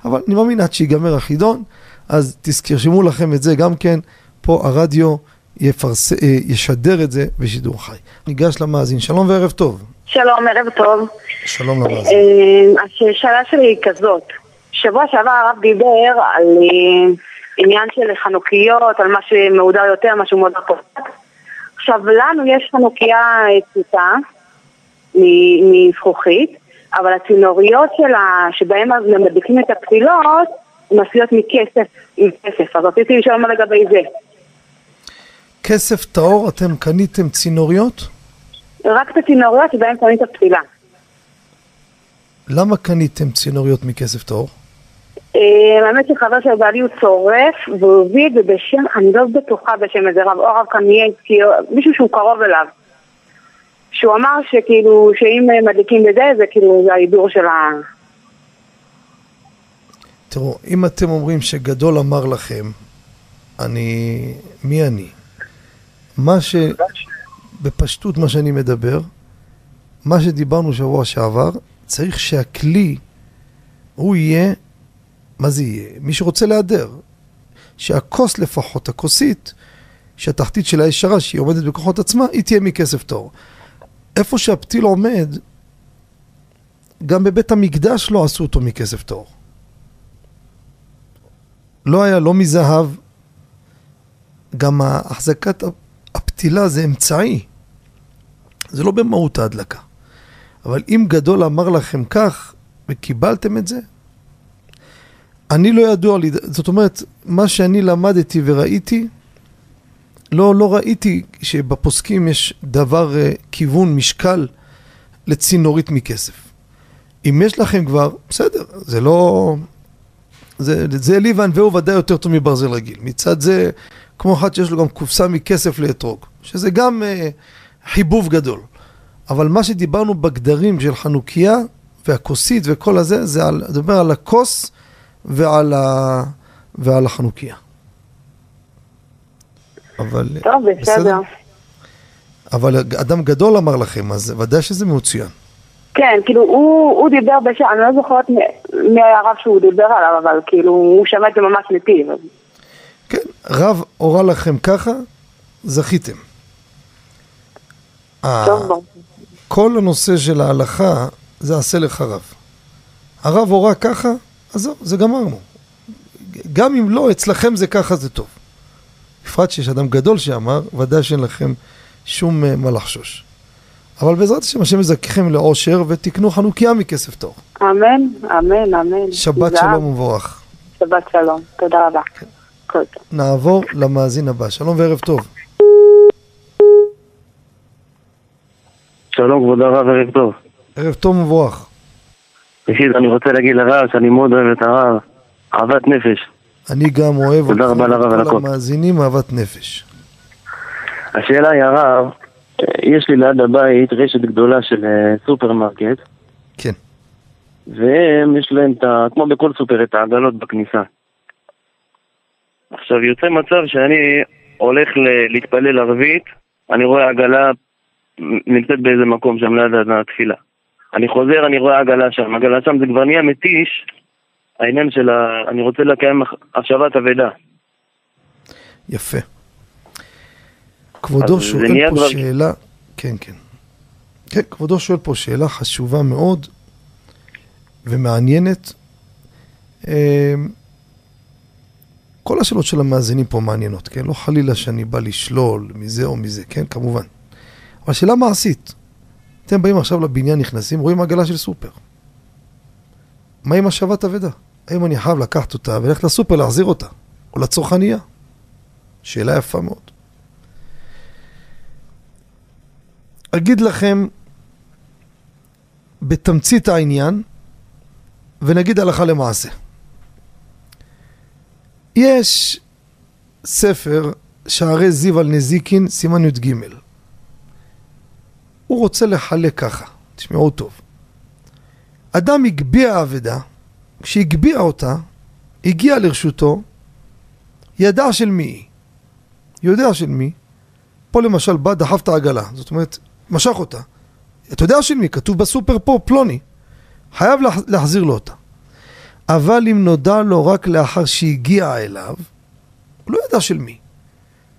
אבל אני מאמין עד שיגמר החידון, אז תזכרשמו לכם את זה גם כן, פה הרדיו יפרס... אה, ישדר את זה בשידור חי. ניגש למאזין, שלום וערב טוב. שלום, ערב טוב. שלום למאזין. אה, השאלה שלי היא כזאת, שבוע שעבר הרב דיבר על אה, עניין של חנוכיות, על מה שמהודר יותר, מה שהוא מהודר פחות. עכשיו, לנו יש חנוכיה פשוטה מזכוכית, אבל הצינוריות שלה, שבהן מדליקים את הפתילות, הן עשויות מכסף, עם כסף. אז רציתי לשאול מה לגבי זה. כסף טהור, אתם קניתם צינוריות? רק את הצינוריות שבהן קונים את הפתילה. למה קניתם צינוריות מכסף טהור? אה, האמת שחבר של בעלי הוא צורף, והוא הביא את זה בשם, אני לא בטוחה בשם איזה רב, או רב מישהו שהוא קרוב אליו. שהוא אמר שכאילו, שאם מדליקים בזה, זה כאילו, זה ההידור של ה... תראו, אם אתם אומרים שגדול אמר לכם, אני... מי אני? מה ש... בפשטות מה שאני מדבר, מה שדיברנו שבוע שעבר, צריך שהכלי הוא יהיה, מה זה יהיה? מי שרוצה להיעדר. שהכוס לפחות, הכוסית, שהתחתית שלה ישרה, שהיא עומדת בכוחות עצמה, היא תהיה מכסף טהור. איפה שהפתיל עומד, גם בבית המקדש לא עשו אותו מכסף טהור. לא היה לא מזהב גם החזקת הפתילה זה אמצעי, זה לא במהות ההדלקה. אבל אם גדול אמר לכם כך, וקיבלתם את זה, אני לא ידוע לי, זאת אומרת, מה שאני למדתי וראיתי, לא, לא ראיתי שבפוסקים יש דבר, uh, כיוון, משקל לצינורית מכסף. אם יש לכם כבר, בסדר, זה לא... זה, זה לי וענווהו ודאי יותר טוב מברזל רגיל. מצד זה, כמו אחד שיש לו גם קופסה מכסף לאתרוג, שזה גם uh, חיבוב גדול. אבל מה שדיברנו בגדרים של חנוכיה והכוסית וכל הזה, זה על, מדבר על הכוס ועל, ה, ועל החנוכיה. אבל... טוב, בסדר. בסדר. אבל אדם גדול אמר לכם, אז ודאי שזה מצוין. כן, כאילו הוא, הוא דיבר בשם, אני לא זוכרת מי היה הרב שהוא דיבר עליו, אבל כאילו הוא שמע את זה ממש מפיו. כן, רב הורה לכם ככה, זכיתם. טוב, כל הנושא של ההלכה זה עשה לך רב. הרב הורה ככה, אז זהו, זה גמרנו. גם אם לא, אצלכם זה ככה, זה טוב. בפרט שיש אדם גדול שאמר, ודאי שאין לכם שום uh, מה לחשוש. אבל בעזרת השם, השם יזככם לאושר ותקנו חנוכיה מכסף טוב. אמן, אמן, אמן. שבת שלום ומבורך. שבת שלום, תודה רבה. כן. נעבור למאזין הבא. שלום וערב טוב. שלום כבוד הרב, ערב טוב. ערב טוב ומבורך. ראשית, אני רוצה להגיד לרב שאני מאוד אוהב את הרב, אהבת נפש. אני גם אוהב תודה רבה לרב על הכל. המאזינים אהבת נפש. השאלה היא הרב, יש לי ליד הבית רשת גדולה של אה, סופרמרקט. כן. והם, יש להם את ה... כמו בכל סופר, את העגלות בכניסה. עכשיו, יוצא מצב שאני הולך להתפלל ערבית, אני רואה עגלה נמצאת באיזה מקום שם ליד התפילה. אני חוזר, אני רואה עגלה שם. עגלה שם זה כבר נהיה מתיש, העניין של ה... אני רוצה לקיים השבת אבדה. יפה. כבודו שואל פה דבר... שאלה, כן, כן. כן, כבודו שואל פה שאלה חשובה מאוד ומעניינת. אמ, כל השאלות של המאזינים פה מעניינות, כן? לא חלילה שאני בא לשלול מזה או מזה, כן? כמובן. אבל שאלה מעשית. אתם באים עכשיו לבניין, נכנסים, רואים עגלה של סופר. מה עם השבת אבדה? האם אני חייב לקחת אותה וללכת לסופר להחזיר אותה? או לצרכנייה? שאלה יפה מאוד. אגיד לכם בתמצית העניין, ונגיד הלכה למעשה. יש ספר שערי זיו על נזיקין, סימן י"ג. הוא רוצה לחלק ככה, תשמעו טוב. אדם הגביה אבדה, כשהגביה אותה, הגיע לרשותו, ידע של מי היא. יודע של מי. פה למשל בא, דחף את העגלה, זאת אומרת, משך אותה. אתה יודע של מי, כתוב בסופר פה, פלוני. חייב להחזיר לו אותה. אבל אם נודע לו רק לאחר שהגיע אליו, הוא לא ידע של מי.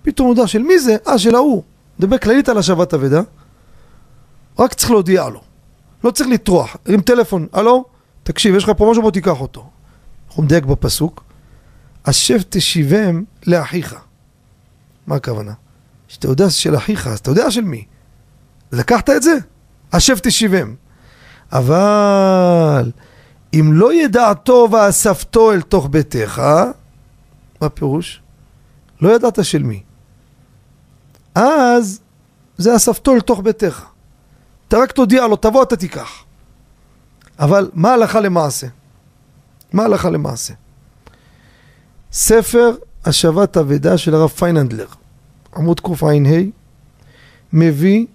פתאום הוא יודע של מי זה? אה, של ההוא. מדבר כללית על השבת אבדה. רק צריך להודיע לו. לא צריך לטרוח. עם טלפון, הלו? תקשיב, יש לך פה משהו, בוא תיקח אותו. אנחנו מדייק בפסוק. השב תשיבם לאחיך. מה הכוונה? שאתה יודע של אחיך, אז אתה יודע של מי. לקחת את זה? השב תשיבם. אבל אם לא ידעתו ואספתו אל תוך ביתך, מה פירוש? לא ידעת של מי. אז זה אספתו אל תוך ביתך. אתה רק תודיע לו, תבוא אתה תיקח. אבל מה הלכה למעשה? מה הלכה למעשה? ספר השבת אבדה של הרב פייננדלר, עמוד קע"ה, מביא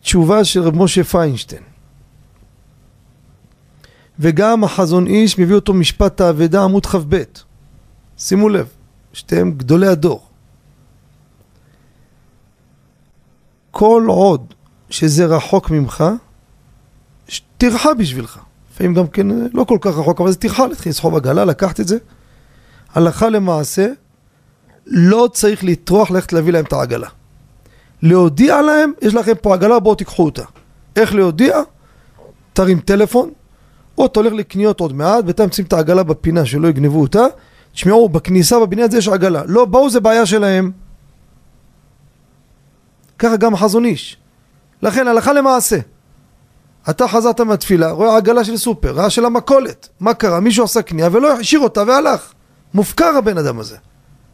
תשובה של רב משה פיינשטיין. וגם החזון איש מביא אותו משפט האבדה עמוד כ"ב. שימו לב, שתיהם גדולי הדור. כל עוד שזה רחוק ממך, טרחה בשבילך. לפעמים גם כן לא כל כך רחוק, אבל זה טרחה להתחיל לסחוב עגלה, לקחת את זה. הלכה למעשה, לא צריך לטרוח ללכת להביא להם את העגלה. להודיע להם, יש לכם פה עגלה, בואו תיקחו אותה. איך להודיע? תרים טלפון, או אתה הולך לקניות עוד מעט, בינתיים שים את העגלה בפינה שלא יגנבו אותה, תשמעו, בכניסה בבניין הזה יש עגלה. לא, באו זה בעיה שלהם. ככה גם החזון איש. לכן הלכה למעשה. אתה חזרת מהתפילה, רואה עגלה של סופר, ראה של המכולת. מה קרה? מישהו עשה קנייה ולא השאיר אותה והלך. מופקר הבן אדם הזה.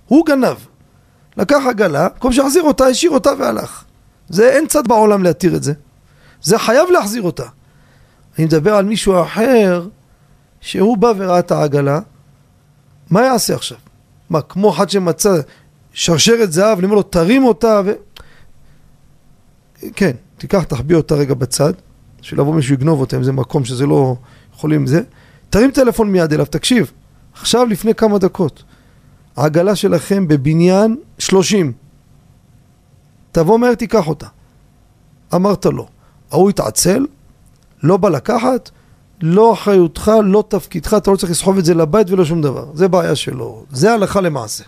הוא גנב. לקח עגלה, במקום שיחזיר אותה, השאיר אותה והלך. זה אין צד בעולם להתיר את זה. זה חייב להחזיר אותה. אני מדבר על מישהו אחר שהוא בא וראה את העגלה, מה יעשה עכשיו? מה, כמו אחד שמצא שרשרת זהב, אני אומר לו, תרים אותה ו... כן, תיקח, תחביא אותה רגע בצד, שלבוא מישהו יגנוב אותה, אם זה מקום שזה לא יכולים זה. תרים טלפון מיד אליו, תקשיב, עכשיו לפני כמה דקות, העגלה שלכם בבניין 30. תבוא מהר תיקח אותה. אמרת לו, ההוא התעצל, לא בא לקחת, לא אחריותך, לא תפקידך, אתה לא צריך לסחוב את זה לבית ולא שום דבר. זה בעיה שלו. זה הלכה למעשה.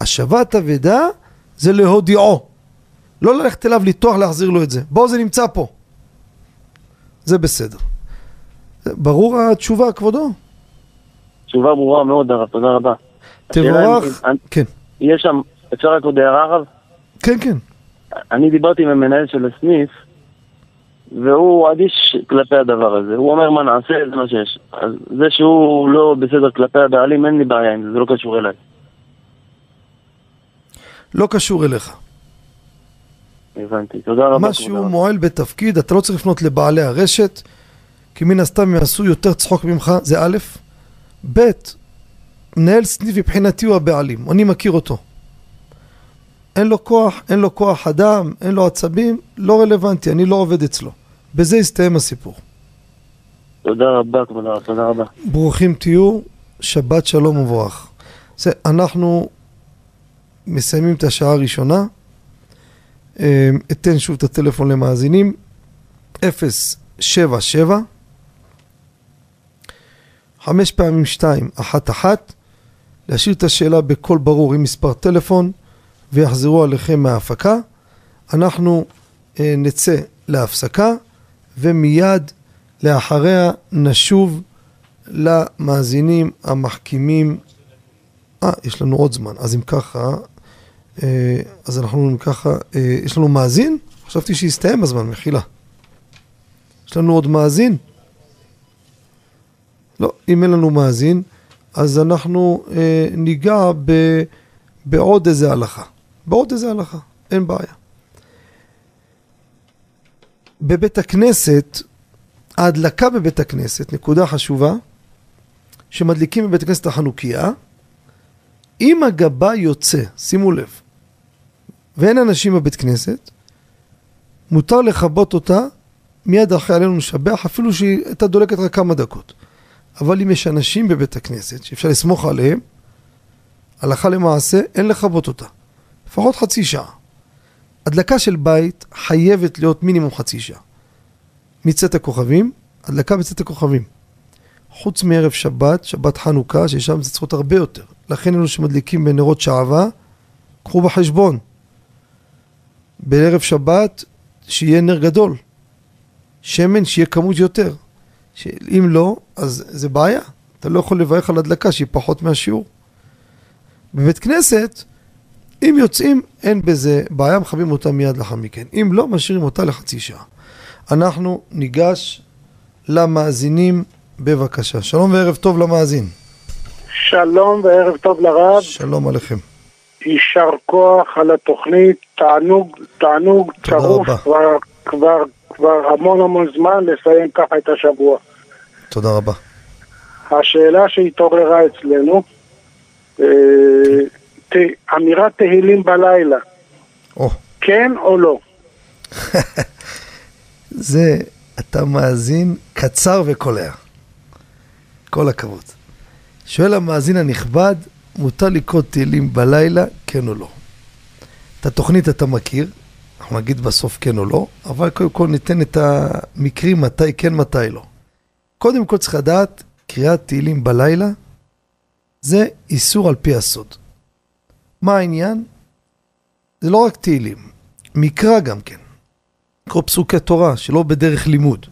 השבת אבדה זה להודיעו. לא ללכת אליו לטוח להחזיר לו את זה. בוא זה נמצא פה. זה בסדר. ברור התשובה, כבודו? תשובה ברורה מאוד, הרב, תודה רבה. תבורך. כן. יש שם, אפשר רק עוד הערה, הרב? כן, כן. אני דיברתי עם המנהל של הסניף, והוא אדיש כלפי הדבר הזה. הוא אומר מה נעשה, זה מה שיש. אז זה שהוא לא בסדר כלפי הבעלים, אין לי בעיה עם זה, זה לא קשור אליי. לא קשור אליך. הבנתי. תודה רבה. מה שהוא. מועל בתפקיד, אתה לא צריך לפנות לבעלי הרשת, כי מן הסתם יעשו יותר צחוק ממך, זה א', ב', מנהל סניף מבחינתי הוא הבעלים, אני מכיר אותו. אין לו כוח, אין לו כוח אדם, אין לו עצבים, לא רלוונטי, אני לא עובד אצלו. בזה הסתיים הסיפור. תודה רבה, כבוד הרב, תודה רבה. ברוכים תהיו, שבת שלום ומבורך. זה, אנחנו מסיימים את השעה הראשונה. אה, אתן שוב את הטלפון למאזינים. 077 חמש פעמים שתיים, אחת אחת. להשאיר את השאלה בקול ברור עם מספר טלפון ויחזרו עליכם מההפקה. אנחנו אה, נצא להפסקה ומיד לאחריה נשוב למאזינים המחכימים. אה, יש לנו עוד זמן. אז אם ככה, אז אנחנו ככה, אה, יש לנו מאזין? חשבתי שהסתיים הזמן, מחילה. יש לנו עוד מאזין? לא, אם אין לנו מאזין, אז אנחנו אה, ניגע ב, בעוד איזה הלכה. בעוד איזה הלכה, אין בעיה. בבית הכנסת, ההדלקה בבית הכנסת, נקודה חשובה, שמדליקים בבית הכנסת החנוכיה, אם הגבה יוצא, שימו לב, ואין אנשים בבית כנסת, מותר לכבות אותה מיד אחרי עלינו לשבח, אפילו שהיא הייתה דולקת רק כמה דקות. אבל אם יש אנשים בבית הכנסת שאפשר לסמוך עליהם, הלכה למעשה אין לכבות אותה. לפחות חצי שעה. הדלקה של בית חייבת להיות מינימום חצי שעה. מצאת הכוכבים, הדלקה בצאת הכוכבים. חוץ מערב שבת, שבת חנוכה, ששם זה צריך להיות הרבה יותר. לכן אלו שמדליקים בנרות שעווה, קחו בחשבון. בערב שבת, שיהיה נר גדול. שמן, שיהיה כמות יותר. שאם לא, אז זה בעיה. אתה לא יכול לברך על הדלקה שהיא פחות מהשיעור. בבית כנסת, אם יוצאים, אין בזה בעיה, מכבים אותה מיד לאחר מכן. אם לא, משאירים אותה לחצי שעה. אנחנו ניגש למאזינים, בבקשה. שלום וערב טוב למאזין. שלום וערב טוב לרב, שלום עליכם. יישר כוח על התוכנית, תענוג, תענוג צרוף. כבר, כבר, כבר המון המון זמן לסיים ככה את השבוע. תודה רבה. השאלה שהתעוררה אצלנו, אה, אמירת תהילים בלילה, או, כן או לא? זה, אתה מאזין קצר וקולע. כל הכבוד. שואל המאזין הנכבד, מותר לקרוא תהילים בלילה, כן או לא? את התוכנית אתה מכיר, אנחנו נגיד בסוף כן או לא, אבל קודם כל ניתן את המקרים מתי כן, מתי לא. קודם כל צריך לדעת, קריאת תהילים בלילה זה איסור על פי הסוד. מה העניין? זה לא רק תהילים, מקרא גם כן. לקרוא פסוקי תורה שלא בדרך לימוד.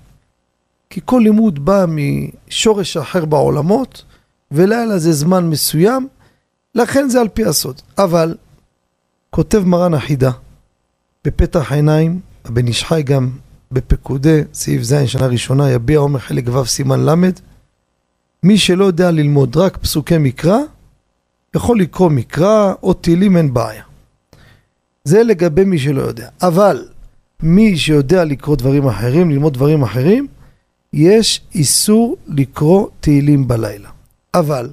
כי כל לימוד בא משורש אחר בעולמות, ולילה זה זמן מסוים, לכן זה על פי הסוד. אבל, כותב מרן החידה, בפתח עיניים, הבן איש חי גם בפקודי, סעיף ז', שנה ראשונה, יביע עומר חלק ו' סימן ל', מי שלא יודע ללמוד רק פסוקי מקרא, יכול לקרוא מקרא או תהילים אין בעיה. זה לגבי מי שלא יודע. אבל מי שיודע לקרוא דברים אחרים, ללמוד דברים אחרים, יש איסור לקרוא תהילים בלילה. אבל,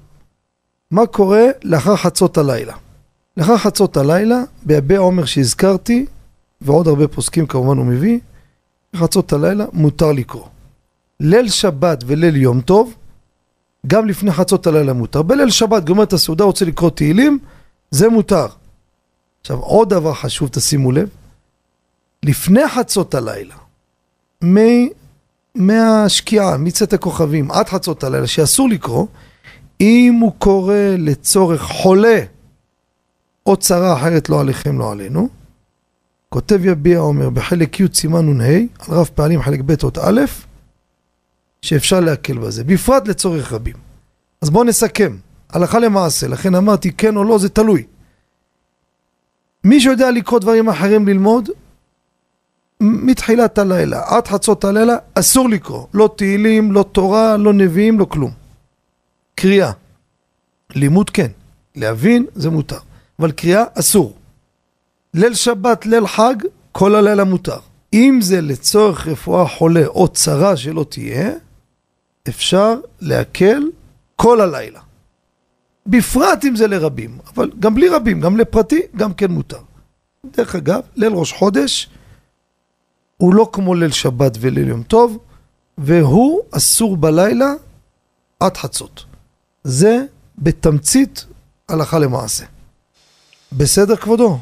מה קורה לאחר חצות הלילה? לאחר חצות הלילה, ביבי עומר שהזכרתי, ועוד הרבה פוסקים כמובן הוא מביא, חצות הלילה מותר לקרוא. ליל שבת וליל יום טוב, גם לפני חצות הלילה מותר. בליל שבת גומר את הסעודה, רוצה לקרוא תהילים, זה מותר. עכשיו, עוד דבר חשוב, תשימו לב, לפני חצות הלילה, מ... מהשקיעה, מצאת הכוכבים, עד חצות הלילה, שאסור לקרוא, אם הוא קורא לצורך חולה או צרה אחרת לא עליכם, לא עלינו, כותב יביע אומר בחלק י' סימן נ"ה, על רב פעלים חלק ב' אות א', שאפשר להקל בזה, בפרט לצורך רבים. אז בואו נסכם, הלכה למעשה, לכן אמרתי כן או לא, זה תלוי. מי שיודע לקרוא דברים אחרים ללמוד, מתחילת הלילה עד חצות הלילה אסור לקרוא, לא תהילים, לא תורה, לא נביאים, לא כלום. קריאה, לימוד כן, להבין זה מותר, אבל קריאה אסור. ליל שבת, ליל חג, כל הלילה מותר. אם זה לצורך רפואה חולה או צרה שלא תהיה, אפשר להקל כל הלילה. בפרט אם זה לרבים, אבל גם בלי רבים, גם לפרטי, גם כן מותר. דרך אגב, ליל ראש חודש הוא לא כמו ליל שבת וליל יום טוב, והוא אסור בלילה עד חצות. זה בתמצית הלכה למעשה. בסדר כבודו?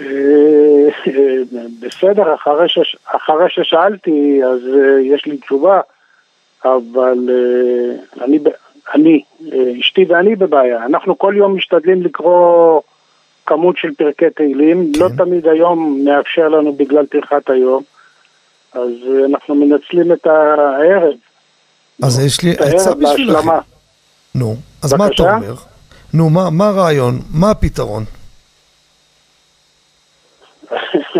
אה, בסדר, אחרי, ש... אחרי ששאלתי אז אה, יש לי תשובה, אבל אה, אני, אני, אשתי ואני בבעיה. אנחנו כל יום משתדלים לקרוא כמות של פרקי תהילים, כן. לא תמיד היום מאפשר לנו בגלל טרחת היום, אז אנחנו מנצלים את הערב. אז יש לי עצה בשבילכם. נו, אז בקשה? מה אתה אומר? נו, מה, מה הרעיון? מה הפתרון?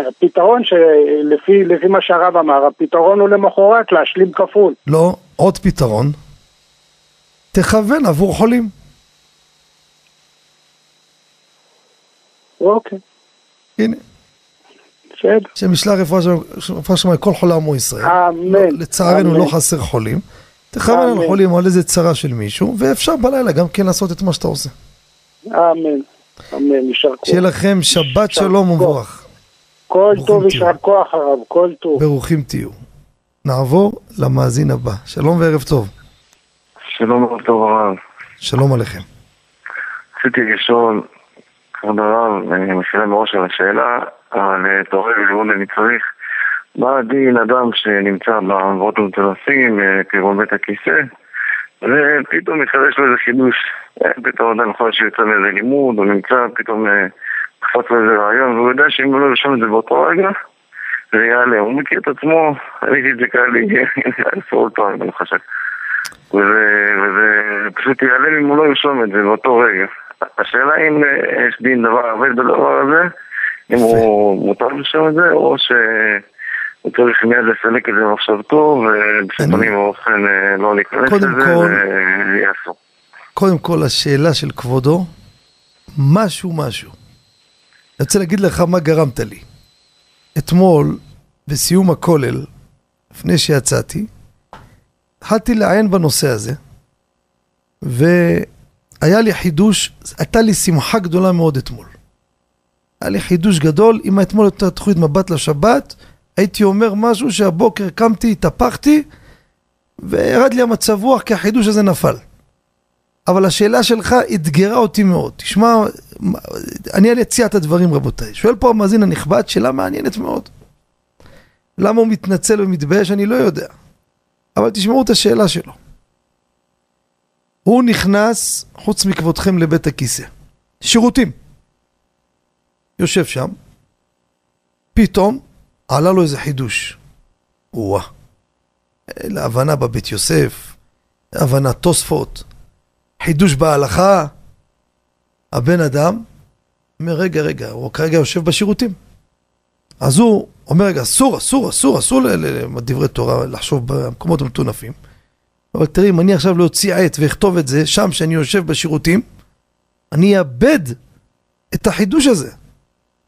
הפתרון שלפי לפי מה שהרב אמר, הפתרון הוא למחרת להשלים כפול. לא, עוד פתרון. תכוון עבור חולים. אוקיי. הנה. בסדר. שמשלח רפואה שלמה לכל חולה עמו ישראל. אמן. לא, לצערנו לא חסר חולים. תכוון על חולים או על איזה צרה של מישהו, ואפשר בלילה גם כן לעשות את מה שאתה עושה. אמן. אמן, יישר כוח. שיהיה לכם שבת שלום ומבורך. כל טוב יישר כוח הרב, כל טוב. ברוכים תהיו. נעבור למאזין הבא. שלום וערב טוב. שלום וערב טוב הרב. שלום עליכם. רציתי לשאול, כבוד הרב, אני משלם מראש על השאלה, אבל אה, אתה רואה ללמוד אני צריך. מה הדין אדם שנמצא בעברות ומטרסים, אה, כגון בית הכיסא, ופתאום מתחדש לו איזה חידוש, אה, פתאום אדם יכול שיוצא מאיזה לימוד, הוא נמצא, פתאום קפץ לו איזה רעיון, והוא יודע שאם הוא לא ירשום את זה באותו רגע, זה יעלה. הוא מכיר את עצמו, ראיתי את זה קל לי עשרות פעם, אני חושב. וזה פשוט ייעלם אם הוא לא ירשום את זה באותו רגע. השאלה אם אה, יש דין דבר עובד בדבר הזה, אם הוא מותר לרשום את זה, או שהוא צריך מיד לסלק את זה במחשבתו, ובשביל פנים באופן אה, לא להיכנס לזה, ויעשו. קודם כל, השאלה של כבודו, משהו משהו. אני רוצה להגיד לך מה גרמת לי. אתמול, בסיום הכולל, לפני שיצאתי, התחלתי לעיין בנושא הזה, והיה לי חידוש, הייתה לי שמחה גדולה מאוד אתמול. היה לי חידוש גדול, אם אתמול הייתה תוכנית מבט לשבת, הייתי אומר משהו שהבוקר קמתי, התהפכתי, וירד לי המצב רוח כי החידוש הזה נפל. אבל השאלה שלך אתגרה אותי מאוד. תשמע, אני אציע את הדברים רבותיי. שואל פה המאזין הנכבד, שאלה מעניינת מאוד. למה הוא מתנצל ומתבייש אני לא יודע. אבל תשמעו את השאלה שלו. הוא נכנס, חוץ מכבודכם, לבית הכיסא. שירותים. יושב שם, פתאום עלה לו איזה חידוש. וואה. להבנה בבית יוסף, הבנת תוספות. חידוש בהלכה. הבן אדם אומר, רגע, רגע, הוא כרגע יושב בשירותים. אז הוא אומר, רגע, אסור, אסור, אסור, אסור לדברי תורה לחשוב במקומות המטונפים. אבל תראי, אם אני עכשיו לא אוציא עט ואכתוב את זה שם, שאני יושב בשירותים, אני אאבד את החידוש הזה.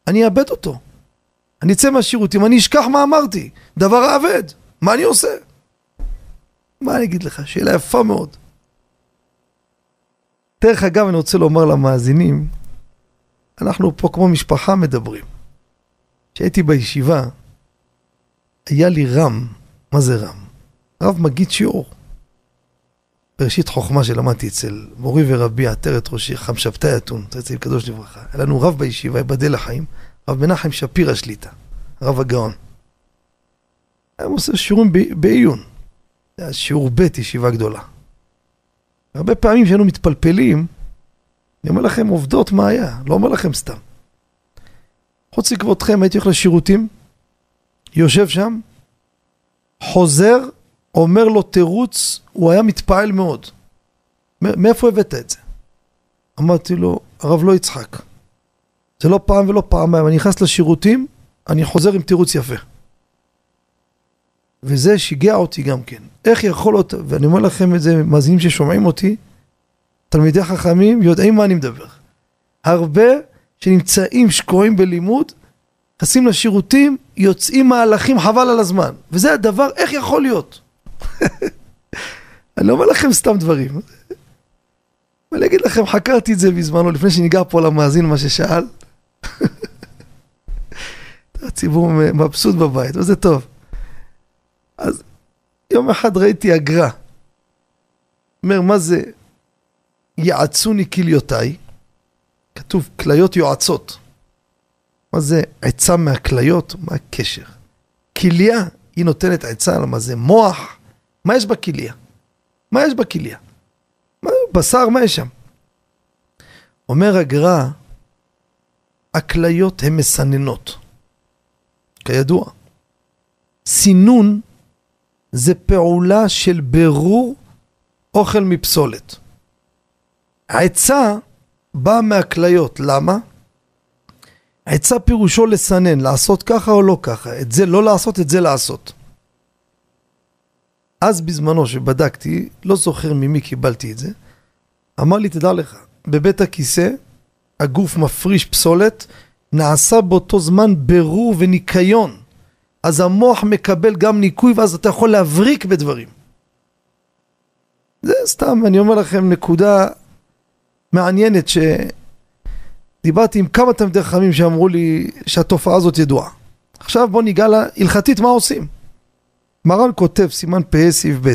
אני אאבד אותו. אני אצא מהשירותים, אני אשכח מה אמרתי. דבר אבד. מה אני עושה? מה אני אגיד לך? שאלה יפה מאוד. דרך אגב, אני רוצה לומר למאזינים, אנחנו פה כמו משפחה מדברים. כשהייתי בישיבה, היה לי רם, מה זה רם? רב מגיד שיעור. בראשית חוכמה שלמדתי אצל מורי ורבי עטרת ראשי, חם שבתאי אתון, צאצא קדוש לברכה. היה לנו רב בישיבה, ייבדל לחיים, רב מנחם שפירא שליטה, רב הגאון. היה עושה שיעורים בעיון. זה היה שיעור ב' ישיבה גדולה. הרבה פעמים כשהיינו מתפלפלים, אני אומר לכם עובדות מה היה, לא אומר לכם סתם. חוץ לכבודכם הייתי הולך לשירותים, יושב שם, חוזר, אומר לו תירוץ, הוא היה מתפעל מאוד. מאיפה הבאת את זה? אמרתי לו, הרב לא יצחק. זה לא פעם ולא פעמיים, אני נכנס לשירותים, אני חוזר עם תירוץ יפה. וזה שיגע אותי גם כן. איך יכול להיות, ואני אומר לכם את זה, מאזינים ששומעים אותי, תלמידי חכמים יודעים מה אני מדבר. הרבה שנמצאים שקועים בלימוד, נכנסים לשירותים, יוצאים מהלכים חבל על הזמן. וזה הדבר, איך יכול להיות? אני לא אומר לכם סתם דברים. ואני אגיד לכם, חקרתי את זה בזמנו, לפני שניגע פה למאזין מה ששאל. הציבור מבסוט בבית, וזה טוב. אז יום אחד ראיתי אגרה. אומר, מה זה יעצוני כליותיי? כתוב כליות יועצות. מה זה עצה מהכליות? מה הקשר? כליה, היא נותנת עצה, למה זה מוח? מה יש בכליה? מה יש בכליה? בשר, מה יש שם? אומר הגר"א, הכליות הן מסננות. כידוע. סינון זה פעולה של בירור אוכל מפסולת. העצה באה מהכליות, למה? עצה פירושו לסנן, לעשות ככה או לא ככה, את זה לא לעשות, את זה לעשות. אז בזמנו שבדקתי, לא זוכר ממי קיבלתי את זה, אמר לי, תדע לך, בבית הכיסא הגוף מפריש פסולת, נעשה באותו זמן בירור וניקיון. אז המוח מקבל גם ניקוי ואז אתה יכול להבריק בדברים. זה סתם, אני אומר לכם נקודה מעניינת שדיברתי עם כמה תלמידי חכמים שאמרו לי שהתופעה הזאת ידועה. עכשיו בוא ניגע לה הלכתית מה עושים. מרן כותב סימן פ"א סעיף ב'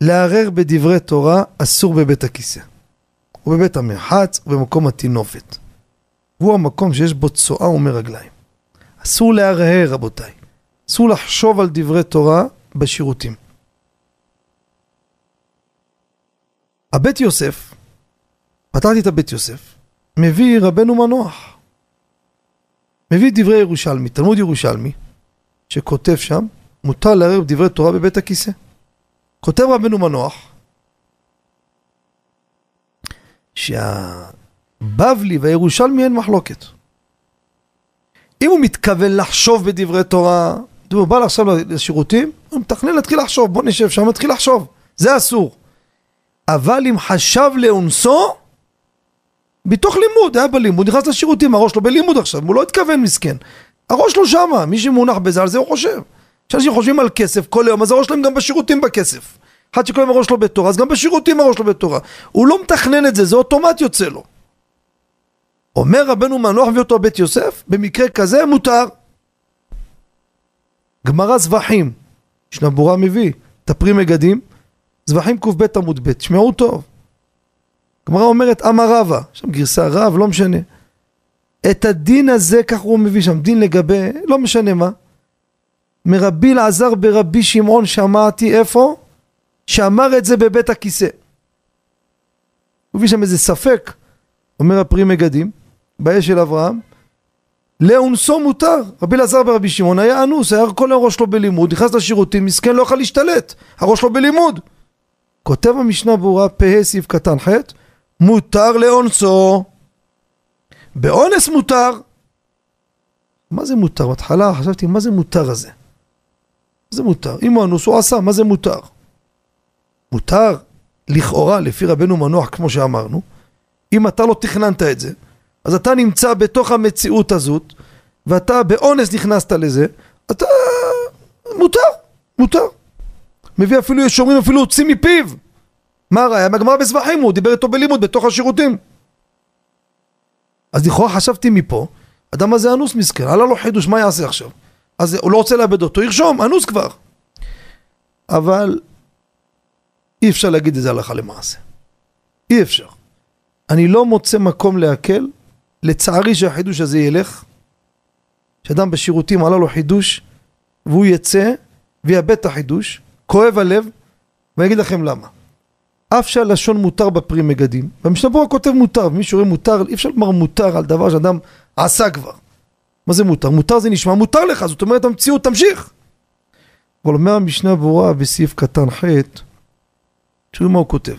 לערער בדברי תורה אסור בבית הכיסא ובבית המרחץ ובמקום הטינופת. הוא המקום שיש בו צואה ומרגליים. אסור להרהר רבותיי, אסור לחשוב על דברי תורה בשירותים. הבית יוסף, פתחתי את הבית יוסף, מביא רבנו מנוח. מביא דברי ירושלמי, תלמוד ירושלמי, שכותב שם, מותר לערב דברי תורה בבית הכיסא. כותב רבנו מנוח, שהבבלי והירושלמי אין מחלוקת. אם הוא מתכוון לחשוב בדברי תורה, הוא בא עכשיו לשירותים, הוא מתכנן להתחיל לחשוב, בוא נשב שם, נתחיל לחשוב, זה אסור. אבל אם חשב לאונסו, בתוך לימוד, היה בלימוד, נכנס לשירותים, הראש שלו בלימוד עכשיו, הוא לא התכוון מסכן. הראש שלו שמה, מי שמונח בזה, על זה הוא חושב. כשאנשים חושבים על כסף כל היום, אז הראש שלהם גם בשירותים בכסף. אחד שכל היום הראש שלו בתורה, אז גם בשירותים הראש שלו בתורה. הוא לא מתכנן את זה, זה אוטומט יוצא לו. אומר רבנו מנוח מביא אותו בית יוסף, במקרה כזה מותר. גמרא זבחים, ישנה בורה מביא, תפרי מגדים, זבחים קב עמוד ב', תשמעו טוב. גמרא אומרת אמר רבא, שם גרסה רב, לא משנה. את הדין הזה, כך הוא מביא שם, דין לגבי, לא משנה מה. מרבי אלעזר ברבי שמעון שמעתי איפה? שאמר את זה בבית הכיסא. הוא מביא שם איזה ספק, אומר הפרי מגדים, באש של אברהם, לאונסו מותר. רבי אלעזר ברבי שמעון היה אנוס, היה כל הראש שלו בלימוד, נכנס לשירותים, מסכן לא יכול להשתלט, הראש שלו בלימוד. כותב המשנה ברורה, פ"ה סעיף קטן ח', מותר לאונסו. באונס מותר. מה זה מותר? בהתחלה חשבתי, מה זה מותר הזה? מה זה מותר? אם הוא אנוס, הוא עשה, מה זה מותר? מותר, לכאורה, לפי רבנו מנוח, כמו שאמרנו, אם אתה לא תכננת את זה, אז אתה נמצא בתוך המציאות הזאת, ואתה באונס נכנסת לזה, אתה... מותר, מותר. מביא אפילו, יש שאומרים אפילו הוציא מפיו. מה הראיה? מהגמרא בזבחים, הוא דיבר איתו בלימוד בתוך השירותים. אז לכאורה חשבתי מפה, אדם הזה אנוס מסכן, עלה לו חידוש, מה יעשה עכשיו? אז הוא לא רוצה לאבד אותו, ירשום, אנוס כבר. אבל אי אפשר להגיד את זה הלכה למעשה. אי אפשר. אני לא מוצא מקום להקל, לצערי שהחידוש הזה ילך, שאדם בשירותים עלה לו חידוש, והוא יצא ויאבד את החידוש, כואב הלב, ואני אגיד לכם למה. אף שהלשון מותר בפרי מגדים, במשנה ברורה כותב מותר, ומי שרואה מותר, אי אפשר לומר מותר על דבר שאדם עשה כבר. מה זה מותר? מותר זה נשמע מותר לך, זאת אומרת המציאות תמשיך. אבל אומר המשנה ברורה בסעיף קטן ח', תראו מה הוא כותב.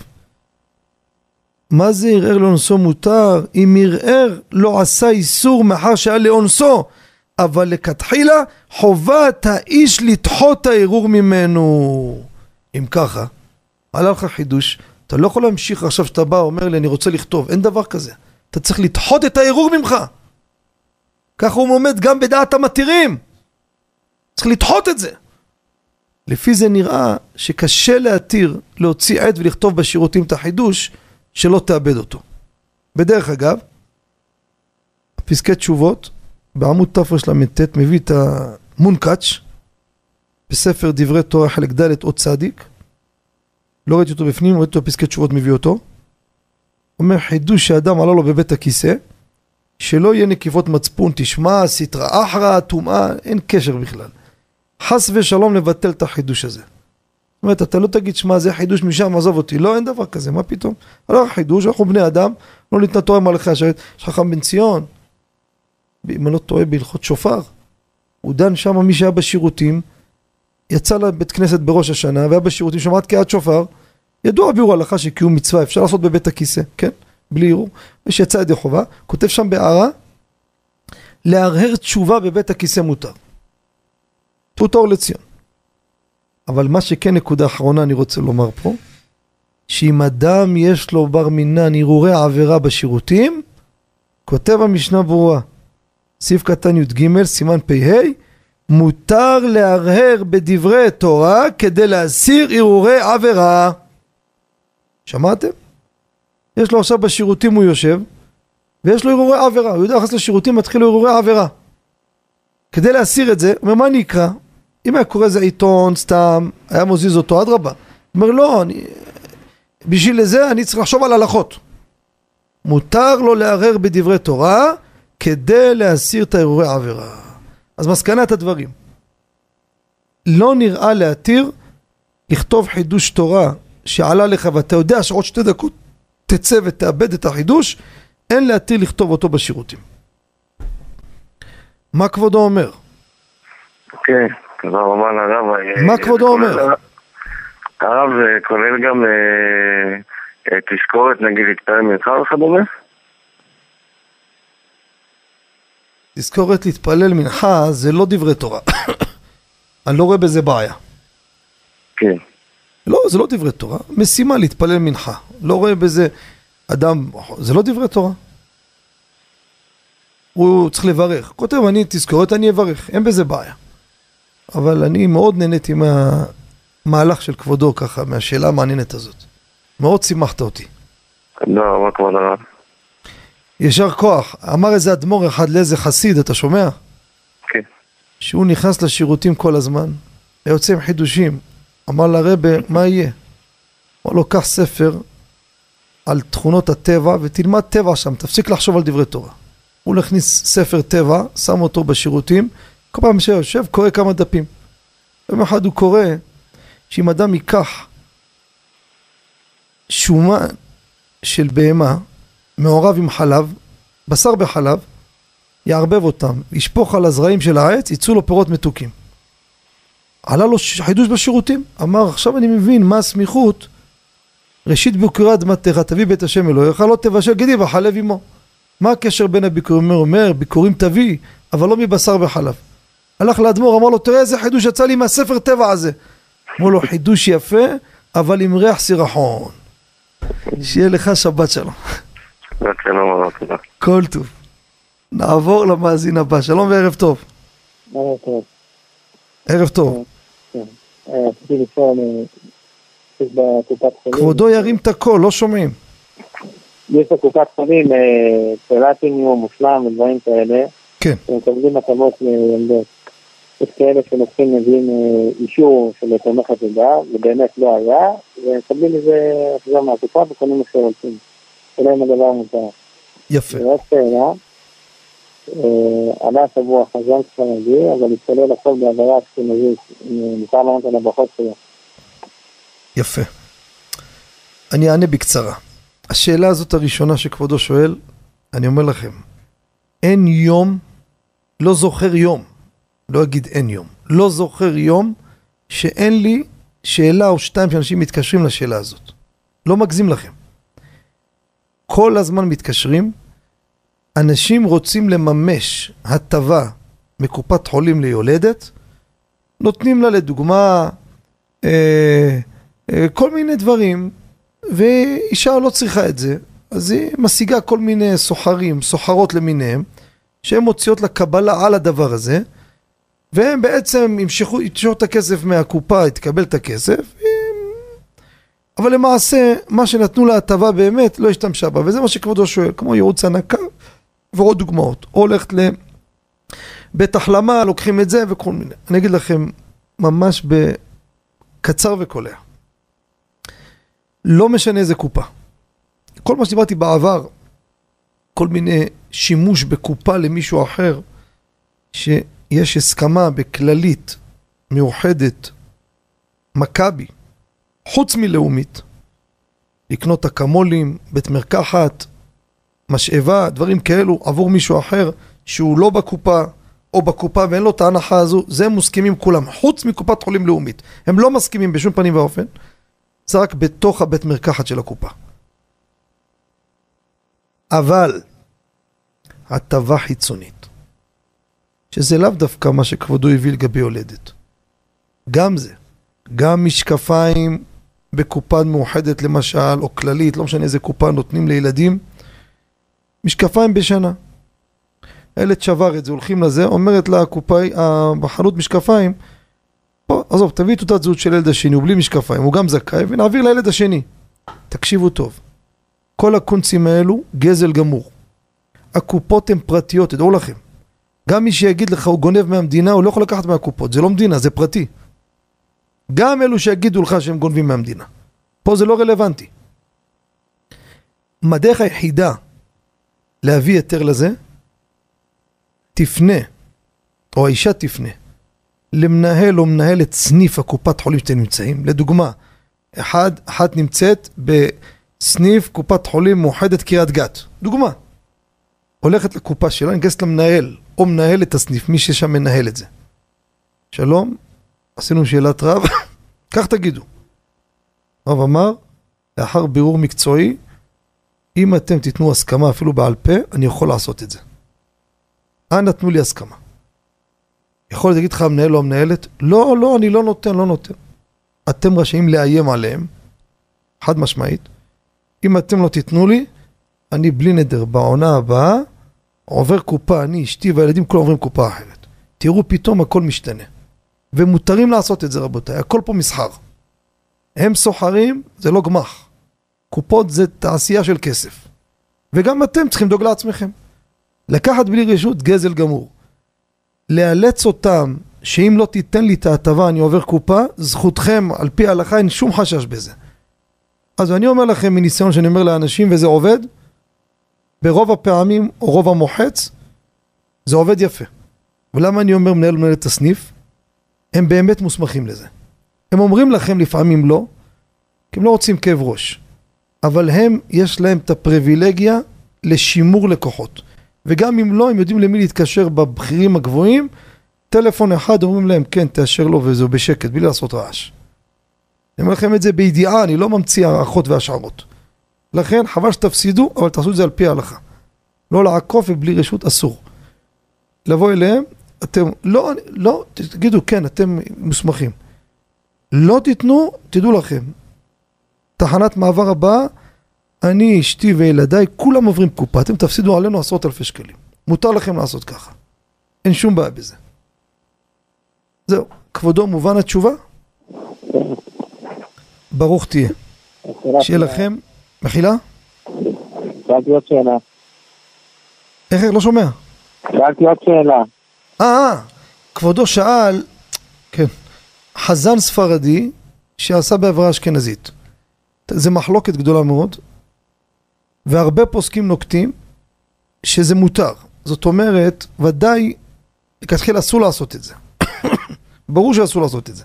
מה זה ערער לאונסו מותר? אם ערער לא עשה איסור מאחר שהיה לאונסו, אבל לכתחילה חובת האיש לדחות הערעור ממנו. אם ככה, עלה לך חידוש, אתה לא יכול להמשיך עכשיו שאתה בא, אומר לי אני רוצה לכתוב, אין דבר כזה. אתה צריך לדחות את הערעור ממך. ככה הוא עומד גם בדעת המתירים. צריך לדחות את זה. לפי זה נראה שקשה להתיר להוציא עט ולכתוב בשירותים את החידוש שלא תאבד אותו. בדרך אגב, פסקי תשובות בעמוד תרל"ט מביא את המונקאץ' בספר דברי תורה חלק ד' או צדיק לא ראיתי אותו בפנים, ראיתי אותו בפסקי תשובות מביא אותו אומר חידוש שאדם עלה לו בבית הכיסא שלא יהיה נקיפות מצפון, תשמע, סטרא אחרא, טומאה, אין קשר בכלל. חס ושלום לבטל את החידוש הזה. זאת אומרת, אתה לא תגיד, שמע, זה חידוש משם, עזוב אותי. לא, אין דבר כזה, מה פתאום? הלך חידוש, אנחנו בני אדם, לא ניתנה תורה מלאכי השרת. יש חכם בן ציון, אם אני לא טועה, בהלכות שופר. הוא דן שם, מי שהיה בשירותים, יצא לבית כנסת בראש השנה, והיה בשירותים, שמעת קריאת שופר. ידוע ביאור הלכה שקיום מצווה אפשר לעשות בבית הכיסא, כן? בלי ערעור. מי שיצא ידי חובה, כותב שם בהערה, להרהר תשובה בבית הכיסא מותר. אור לציון. אבל מה שכן נקודה אחרונה אני רוצה לומר פה, שאם אדם יש לו בר מינן הרהורי עבירה בשירותים, כותב המשנה ברורה, סעיף קטן י"ג, סימן פ"ה, מותר להרהר בדברי תורה כדי להסיר הרהורי עבירה. שמעתם? יש לו עכשיו בשירותים הוא יושב, ויש לו הרהורי עבירה, הוא יודע להכנס לשירותים, מתחיל לו הרהורי עבירה. כדי להסיר את זה, אומר מה אני אקרא? אם היה קורא איזה עיתון סתם, היה מזיז אותו, אדרבה. אומר לא, אני... בשביל זה אני צריך לחשוב על הלכות. מותר לו לערער בדברי תורה כדי להסיר את הרהורי העבירה. אז מסקנת הדברים, לא נראה להתיר לכתוב חידוש תורה שעלה לך ואתה יודע שעוד שתי דקות תצא ותאבד את החידוש, אין להתיר לכתוב אותו בשירותים. מה כבודו אומר? כן, תודה רבה לרב. מה כבודו אומר? הרב זה כולל גם אה, אה, תזכורת, נגיד, להתפלל מנחה וכדומה? תזכורת להתפלל מנחה זה לא דברי תורה. אני לא רואה בזה בעיה. כן. לא, זה לא דברי תורה. משימה להתפלל מנחה. לא רואה בזה אדם, זה לא דברי תורה. הוא צריך לברך. כותב, אני תזכורת, אני אברך. אין בזה בעיה. אבל אני מאוד נהניתי מהמהלך של כבודו ככה, מהשאלה המעניינת הזאת. מאוד שימחת אותי. תודה רבה כבוד הרב. יישר כוח. אמר איזה אדמו"ר אחד לאיזה חסיד, אתה שומע? כן. שהוא נכנס לשירותים כל הזמן, היה יוצא עם חידושים. אמר לרבה, מה יהיה? אמר לו, קח ספר על תכונות הטבע ותלמד טבע שם, תפסיק לחשוב על דברי תורה. הוא הכניס ספר טבע, שם אותו בשירותים, כל פעם שיושב, קורא כמה דפים. יום אחד הוא קורא שאם אדם ייקח שומן של בהמה, מעורב עם חלב, בשר בחלב, יערבב אותם, ישפוך על הזרעים של העץ, יצאו לו פירות מתוקים. עלה לו חידוש בשירותים, אמר עכשיו אני מבין מה הסמיכות ראשית ביקורי אדמתך תביא בית השם אלוהיך לא תבשל גידי וחלב עמו. מה הקשר בין הביקורים? אומר ביקורים תביא אבל לא מבשר וחלב. הלך לאדמו"ר אמר לו תראה איזה חידוש יצא לי מהספר טבע הזה. אמרו לו חידוש יפה אבל עם ריח סירחון. שיהיה לך שבת שלום. רק שלום. כל טוב. נעבור למאזין הבא, שלום וערב טוב. ערב טוב. ערב טוב. אה, כבודו ירים את הקול, לא שומעים. יש בקופת חולים אה, פלטיניום, מושלם ודברים כאלה, כן. שמקבלים התאמות לילדות. יש כאלה שלוקחים, מביאים אה, אישור של תומכת לידה, ובאמת לא היה, ומקבלים איזה החזר מהקופה וקונים מה שרוצים. השאלה אם הדבר מותר. יפה. ועוד שאלה, אה, עלה השבוע חזון ספרדי, אבל התפלל הכל בעברה אשכנזית, אה, מותר לענות על הברכות שלו. יפה. אני אענה בקצרה. השאלה הזאת הראשונה שכבודו שואל, אני אומר לכם, אין יום, לא זוכר יום, לא אגיד אין יום, לא זוכר יום שאין לי שאלה או שתיים שאנשים מתקשרים לשאלה הזאת. לא מגזים לכם. כל הזמן מתקשרים, אנשים רוצים לממש הטבה מקופת חולים ליולדת, נותנים לה לדוגמה אה, אה, כל מיני דברים, ואישה לא צריכה את זה, אז היא משיגה כל מיני סוחרים, סוחרות למיניהם, שהן מוציאות לה קבלה על הדבר הזה, והם בעצם ימשכו, ימשכו את הכסף מהקופה, תקבל את הכסף, אבל למעשה, מה שנתנו לה הטבה באמת, לא השתמשה בה, וזה מה שכבודו שואל, כמו ייעוץ הנקה ועוד דוגמאות. או הולכת לבית החלמה, לוקחים את זה וכל מיני. אני אגיד לכם, ממש בקצר וקולע. לא משנה איזה קופה. כל מה שדיברתי בעבר, כל מיני שימוש בקופה למישהו אחר, שיש הסכמה בכללית, מאוחדת, מכבי, חוץ מלאומית, לקנות אקמולים, בית מרקחת, משאבה, דברים כאלו, עבור מישהו אחר שהוא לא בקופה או בקופה ואין לו את ההנחה הזו, זה הם מסכימים כולם, חוץ מקופת חולים לאומית. הם לא מסכימים בשום פנים ואופן, זה רק בתוך הבית מרקחת של הקופה. אבל הטבה חיצונית, שזה לאו דווקא מה שכבודו הביא לגבי יולדת. גם זה, גם משקפיים בקופה מאוחדת למשל, או כללית, לא משנה איזה קופה נותנים לילדים, משקפיים בשנה. הילד שבר את זה, הולכים לזה, אומרת לה הקופאי, בחנות משקפיים, בוא, עזוב, תביא תעודת זהות של ילד השני, הוא בלי משקפיים, הוא גם זכאי, ונעביר לילד השני. תקשיבו טוב, כל הקונצים האלו, גזל גמור. הקופות הן פרטיות, תדעו לכם. גם מי שיגיד לך הוא גונב מהמדינה, הוא לא יכול לקחת מהקופות, זה לא מדינה, זה פרטי. גם אלו שיגידו לך שהם גונבים מהמדינה. פה זה לא רלוונטי. הדרך היחידה להביא היתר לזה? תפנה, או האישה תפנה, למנהל או מנהלת סניף הקופת חולים שאתם נמצאים. לדוגמה, אחד, אחת נמצאת בסניף קופת חולים מאוחדת קריית גת. דוגמה. הולכת לקופה שלה, נכנסת למנהל, או מנהלת הסניף, מי ששם מנהל את זה. שלום, עשינו שאלת רב, כך תגידו. רב אמר, לאחר בירור מקצועי, אם אתם תיתנו הסכמה אפילו בעל פה, אני יכול לעשות את זה. אה, נתנו לי הסכמה. יכול להגיד לך המנהל או המנהלת, לא, לא, אני לא נותן, לא נותן. אתם רשאים לאיים עליהם, חד משמעית. אם אתם לא תיתנו לי, אני בלי נדר, בעונה הבאה, עובר קופה, אני, אשתי והילדים כולם עוברים קופה אחרת. תראו, פתאום הכל משתנה. ומותרים לעשות את זה רבותיי, הכל פה מסחר. הם סוחרים, זה לא גמח. קופות זה תעשייה של כסף. וגם אתם צריכים לדאוג לעצמכם. לקחת בלי רשות גזל גמור. לאלץ אותם שאם לא תיתן לי את ההטבה אני עובר קופה, זכותכם על פי ההלכה אין שום חשש בזה. אז אני אומר לכם מניסיון שאני אומר לאנשים וזה עובד, ברוב הפעמים או רוב המוחץ זה עובד יפה. ולמה אני אומר מנהל מנהלת הסניף? הם באמת מוסמכים לזה. הם אומרים לכם לפעמים לא, כי הם לא רוצים כאב ראש. אבל הם, יש להם את הפריבילגיה לשימור לקוחות. וגם אם לא, הם יודעים למי להתקשר בבכירים הגבוהים, טלפון אחד אומרים להם כן, תאשר לו וזהו בשקט, בלי לעשות רעש. אני אומר לכם את זה בידיעה, אני לא ממציא הערכות והשערות. לכן חבל שתפסידו, אבל תעשו את זה על פי ההלכה. לא לעקוף ובלי רשות אסור. לבוא אליהם, אתם, לא, לא, תגידו כן, אתם מוסמכים. לא תיתנו, תדעו לכם, תחנת מעבר הבאה, אני, אשתי וילדיי, כולם עוברים קופה, אתם תפסידו עלינו עשרות אלפי שקלים. מותר לכם לעשות ככה. אין שום בעיה בזה. זהו, כבודו מובן התשובה? ברוך תהיה. שיהיה לכם, מחילה? שאלתי עוד שאלה. איך, לא שומע. שאלתי עוד שאלה. אה, אה, כבודו שאל, כן, חזן ספרדי שעשה בעברה אשכנזית. זה מחלוקת גדולה מאוד, והרבה פוסקים נוקטים שזה מותר. זאת אומרת, ודאי, לכתחילה אסור לעשות את זה. ברור שאסור לעשות את זה.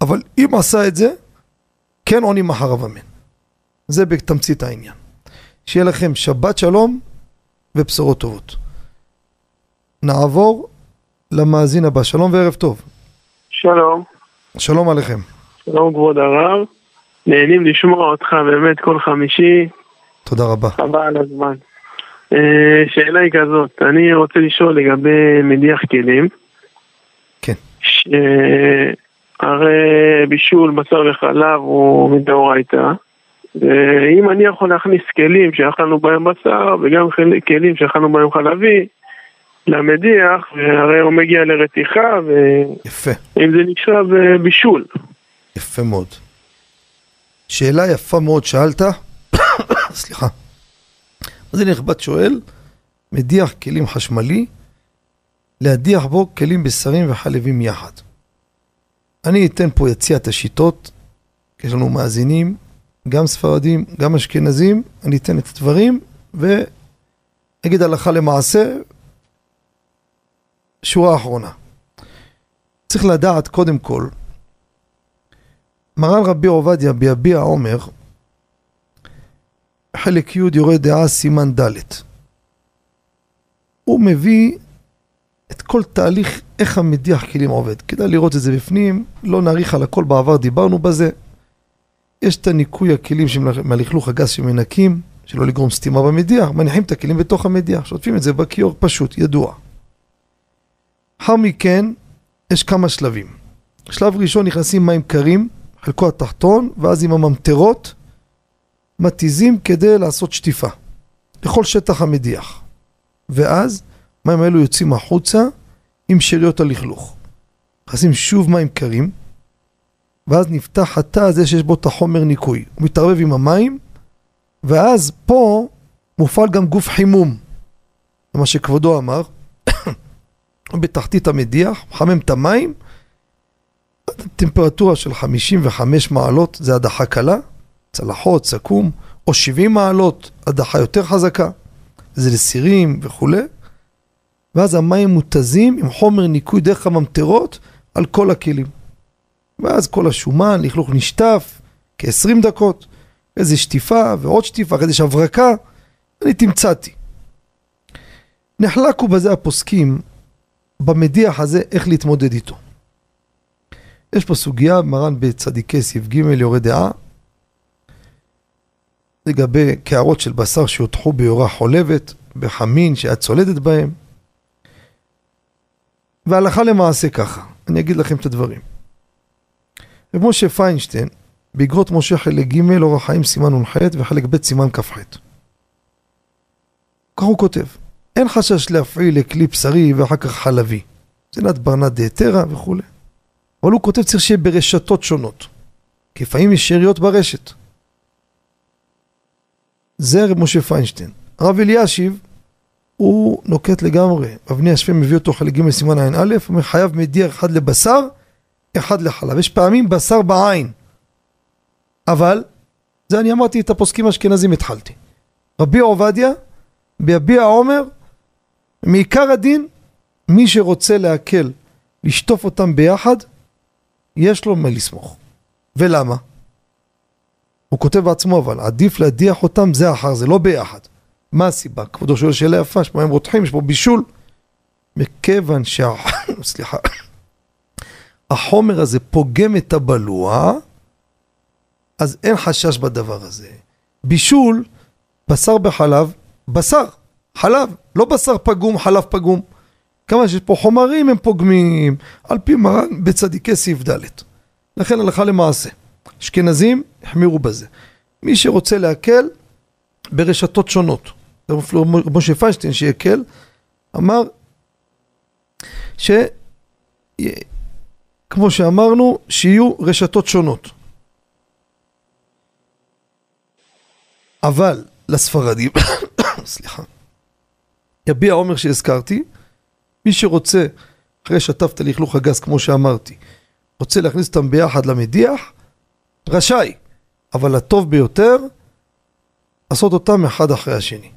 אבל אם עשה את זה, כן עונים אחריו אמן. זה בתמצית העניין. שיהיה לכם שבת שלום ובשורות טובות. נעבור למאזין הבא. שלום וערב טוב. שלום, שלום עליכם. שלום כבוד הרב. נהנים לשמוע אותך באמת כל חמישי, תודה רבה. חבל על הזמן. אה, שאלה היא כזאת, אני רוצה לשאול לגבי מדיח כלים. כן. הרי בישול בשר וחלב הוא מדאורייתא, ואם אני יכול להכניס כלים שאכלנו בהם בשר וגם כלים שאכלנו בהם חלבי למדיח, הרי הוא מגיע לרתיחה, ואם זה אה, בישול. יפה מאוד. שאלה יפה מאוד שאלת. סליחה. אז הנה נכבד שואל, מדיח כלים חשמלי, להדיח בו כלים בשרים וחלבים יחד. אני אתן פה יציע את השיטות, יש לנו מאזינים, גם ספרדים, גם אשכנזים, אני אתן את הדברים ואגיד הלכה למעשה, שורה אחרונה. צריך לדעת קודם כל, מרן רבי עובדיה ביביע עומר, חלק י' יורה דעה סימן ד'. הוא מביא את כל תהליך איך המדיח כלים עובד. כדאי לראות את זה בפנים, לא נאריך על הכל בעבר, דיברנו בזה. יש את הניקוי הכלים מהלכלוך הגס שמנקים, שלא לגרום סתימה במדיח, מניחים את הכלים בתוך המדיח, שוטפים את זה בכיור פשוט, ידוע. לאחר מכן, יש כמה שלבים. שלב ראשון נכנסים מים קרים, חלקו התחתון, ואז עם הממטרות מתיזים כדי לעשות שטיפה לכל שטח המדיח. ואז מים האלו יוצאים החוצה עם שאריות הלכלוך. נכנסים שוב מים קרים, ואז נפתח התא הזה שיש בו את החומר ניקוי. הוא מתערבב עם המים, ואז פה מופעל גם גוף חימום. מה שכבודו אמר. בתחתית המדיח, מחמם את המים, טמפרטורה של 55 מעלות זה הדחה קלה, צלחות, סכו"ם, או 70 מעלות, הדחה יותר חזקה, זה לסירים וכולי, ואז המים מותזים עם חומר ניקוי דרך הממטרות על כל הכלים. ואז כל השומן, לכלוך נשטף, כ-20 דקות, איזה שטיפה ועוד שטיפה, אחרי זה יש הברקה, אני תמצאתי. נחלקו בזה הפוסקים במדיח הזה איך להתמודד איתו. יש פה סוגיה, מרן בצדיקי סעיף ג' יורה דעה, לגבי קערות של בשר שהוטחו ביורה חולבת, בחמין שאת צולדת בהם. והלכה למעשה ככה, אני אגיד לכם את הדברים. רב משה פיינשטיין, באגרות משה חלק ג' אורח חיים סימן נ"ח וחלק ב' סימן כ"ח. כך הוא כותב, אין חשש להפעיל לכלי בשרי ואחר כך חלבי. זה נת ברנת דהתרא וכולי. אבל הוא כותב צריך שיהיה ברשתות שונות. כי לפעמים יש שאריות ברשת. זה רב משה פיינשטיין. הרב אלישיב, הוא נוקט לגמרי. אבני השפם מביא אותו חלק ג' סימן ע"א, אומר חייב מדיח אחד לבשר, אחד לחלב. יש פעמים בשר בעין. אבל, זה אני אמרתי את הפוסקים האשכנזים התחלתי. רבי עובדיה, ביביע עומר, מעיקר הדין, מי שרוצה להקל, לשטוף אותם ביחד, יש לו מה לסמוך. ולמה? הוא כותב בעצמו אבל, עדיף להדיח אותם זה אחר זה, לא ביחד. מה הסיבה? כבודו שואל שאלה יפה, יש פה הם רותחים, יש פה בישול. מכיוון שה... סליחה. החומר הזה פוגם את הבלוע, אז אין חשש בדבר הזה. בישול, בשר בחלב, בשר, חלב, לא בשר פגום, חלב פגום. כמה שיש פה חומרים הם פוגמים, על פי מרן בצדיקי סעיף ד'. לכן הלכה למעשה. אשכנזים החמירו בזה. מי שרוצה להקל, ברשתות שונות. משה פיינשטיין שיקל, אמר ש... כמו שאמרנו, שיהיו רשתות שונות. אבל לספרדים, סליחה, יביע עומר שהזכרתי, מי שרוצה, אחרי שטפת לכלוך הגס כמו שאמרתי, רוצה להכניס אותם ביחד למדיח, רשאי, אבל הטוב ביותר, לעשות אותם אחד אחרי השני.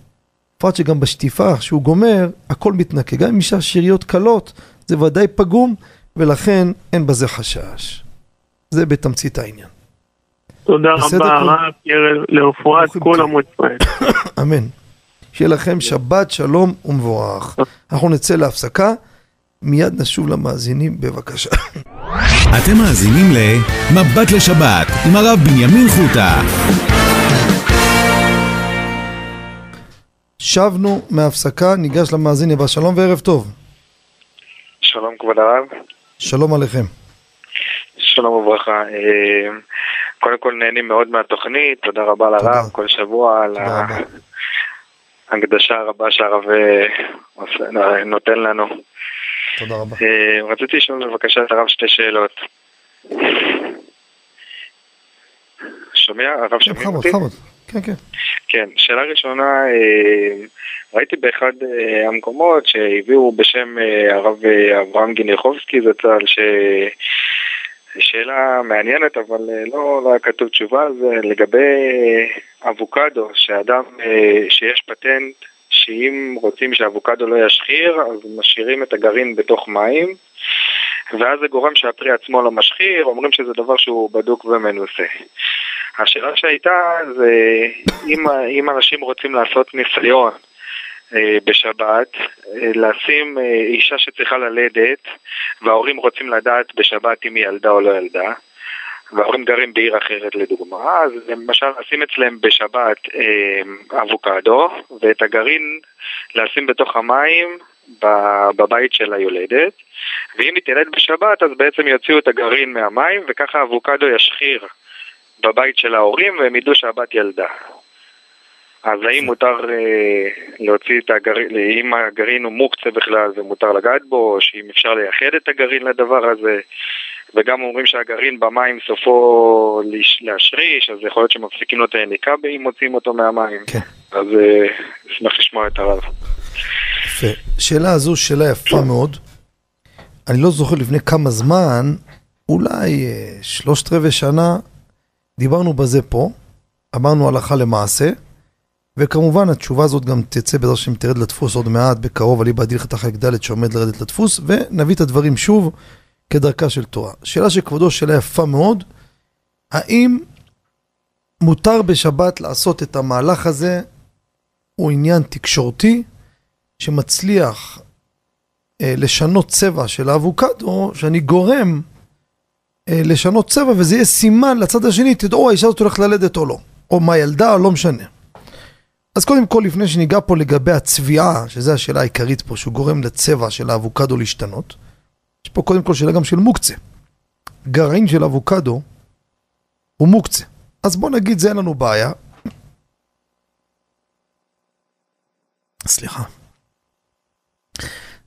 בפרט שגם בשטיפה, שהוא גומר, הכל מתנקה. גם אם יש שאריות קלות, זה ודאי פגום, ולכן אין בזה חשש. זה בתמצית העניין. תודה רבה, הרב, לרפואת כל עמוד ישראל. אמן. שיהיה לכם שבת שלום ומבורך. אנחנו נצא להפסקה, מיד נשוב למאזינים, בבקשה. אתם מאזינים ל"מבט לשבת" עם הרב בנימין חוטה. שבנו מהפסקה, ניגש למאזין יבא שלום וערב טוב. שלום כבוד הרב. שלום עליכם. שלום וברכה. אה, קודם כל נהנים מאוד מהתוכנית, תודה רבה לרב כל שבוע על ההקדשה הרבה שהרב אה, נותן לנו. תודה רבה. אה, רציתי לשאול בבקשה את הרב שתי שאלות. שומע? הרב שומע חמוד, אותי? כן, כן. כן, שאלה ראשונה, אה, ראיתי באחד אה, המקומות שהביאו בשם אה, הרב אברהם גיניחובסקי זצ"ל, ש... שאלה מעניינת, אבל לא, לא היה כתוב תשובה על זה, לגבי אבוקדו, שאדם, שיש פטנט שאם רוצים שאבוקדו לא ישחיר, אז משאירים את הגרעין בתוך מים, ואז זה גורם שהפרי עצמו לא משחיר, אומרים שזה דבר שהוא בדוק ומנוסה. השאלה שהייתה זה אם, אם אנשים רוצים לעשות ניסיון אה, בשבת, אה, לשים אה, אישה שצריכה ללדת וההורים רוצים לדעת בשבת אם היא ילדה או לא ילדה וההורים גרים בעיר אחרת לדוגמה, אז למשל לשים אצלם בשבת אה, אבוקדו ואת הגרעין לשים בתוך המים בבית של היולדת ואם היא תלד בשבת אז בעצם יוציאו את הגרעין מהמים וככה האבוקדו ישחיר בבית של ההורים והם ידעו שהבת ילדה. אז האם מותר אה, להוציא את הגרעין, אם הגרעין הוא מוקצה בכלל ומותר לגעת בו, או שאם אפשר לייחד את הגרעין לדבר הזה, וגם אומרים שהגרעין במים סופו להשריש, אז יכול להיות שמפסיקים לו את היניקה אם מוציאים אותו מהמים. כן. אז אה, אשמח לשמוע את הרב. יפה. שאלה הזו שאלה יפה מאוד. אני לא זוכר לפני כמה זמן, אולי אה, שלושת רבעי שנה, דיברנו בזה פה, אמרנו הלכה למעשה, וכמובן התשובה הזאת גם תצא בעזרת השם תרד לדפוס עוד מעט בקרוב, לך את החלק ד' שעומד לרדת לדפוס, ונביא את הדברים שוב כדרכה של תורה. שאלה שכבודו שאלה יפה מאוד, האם מותר בשבת לעשות את המהלך הזה, הוא עניין תקשורתי שמצליח אה, לשנות צבע של האבוקדו, שאני גורם אה, לשנות צבע וזה יהיה סימן לצד השני, תדעו האישה הזאת הולכת ללדת או לא, או מה ילדה, לא משנה. אז קודם כל, לפני שניגע פה לגבי הצביעה, שזו השאלה העיקרית פה, שהוא גורם לצבע של האבוקדו להשתנות, יש פה קודם כל שאלה גם של מוקצה. גרעין של אבוקדו הוא מוקצה. אז בוא נגיד, זה אין לנו בעיה. סליחה.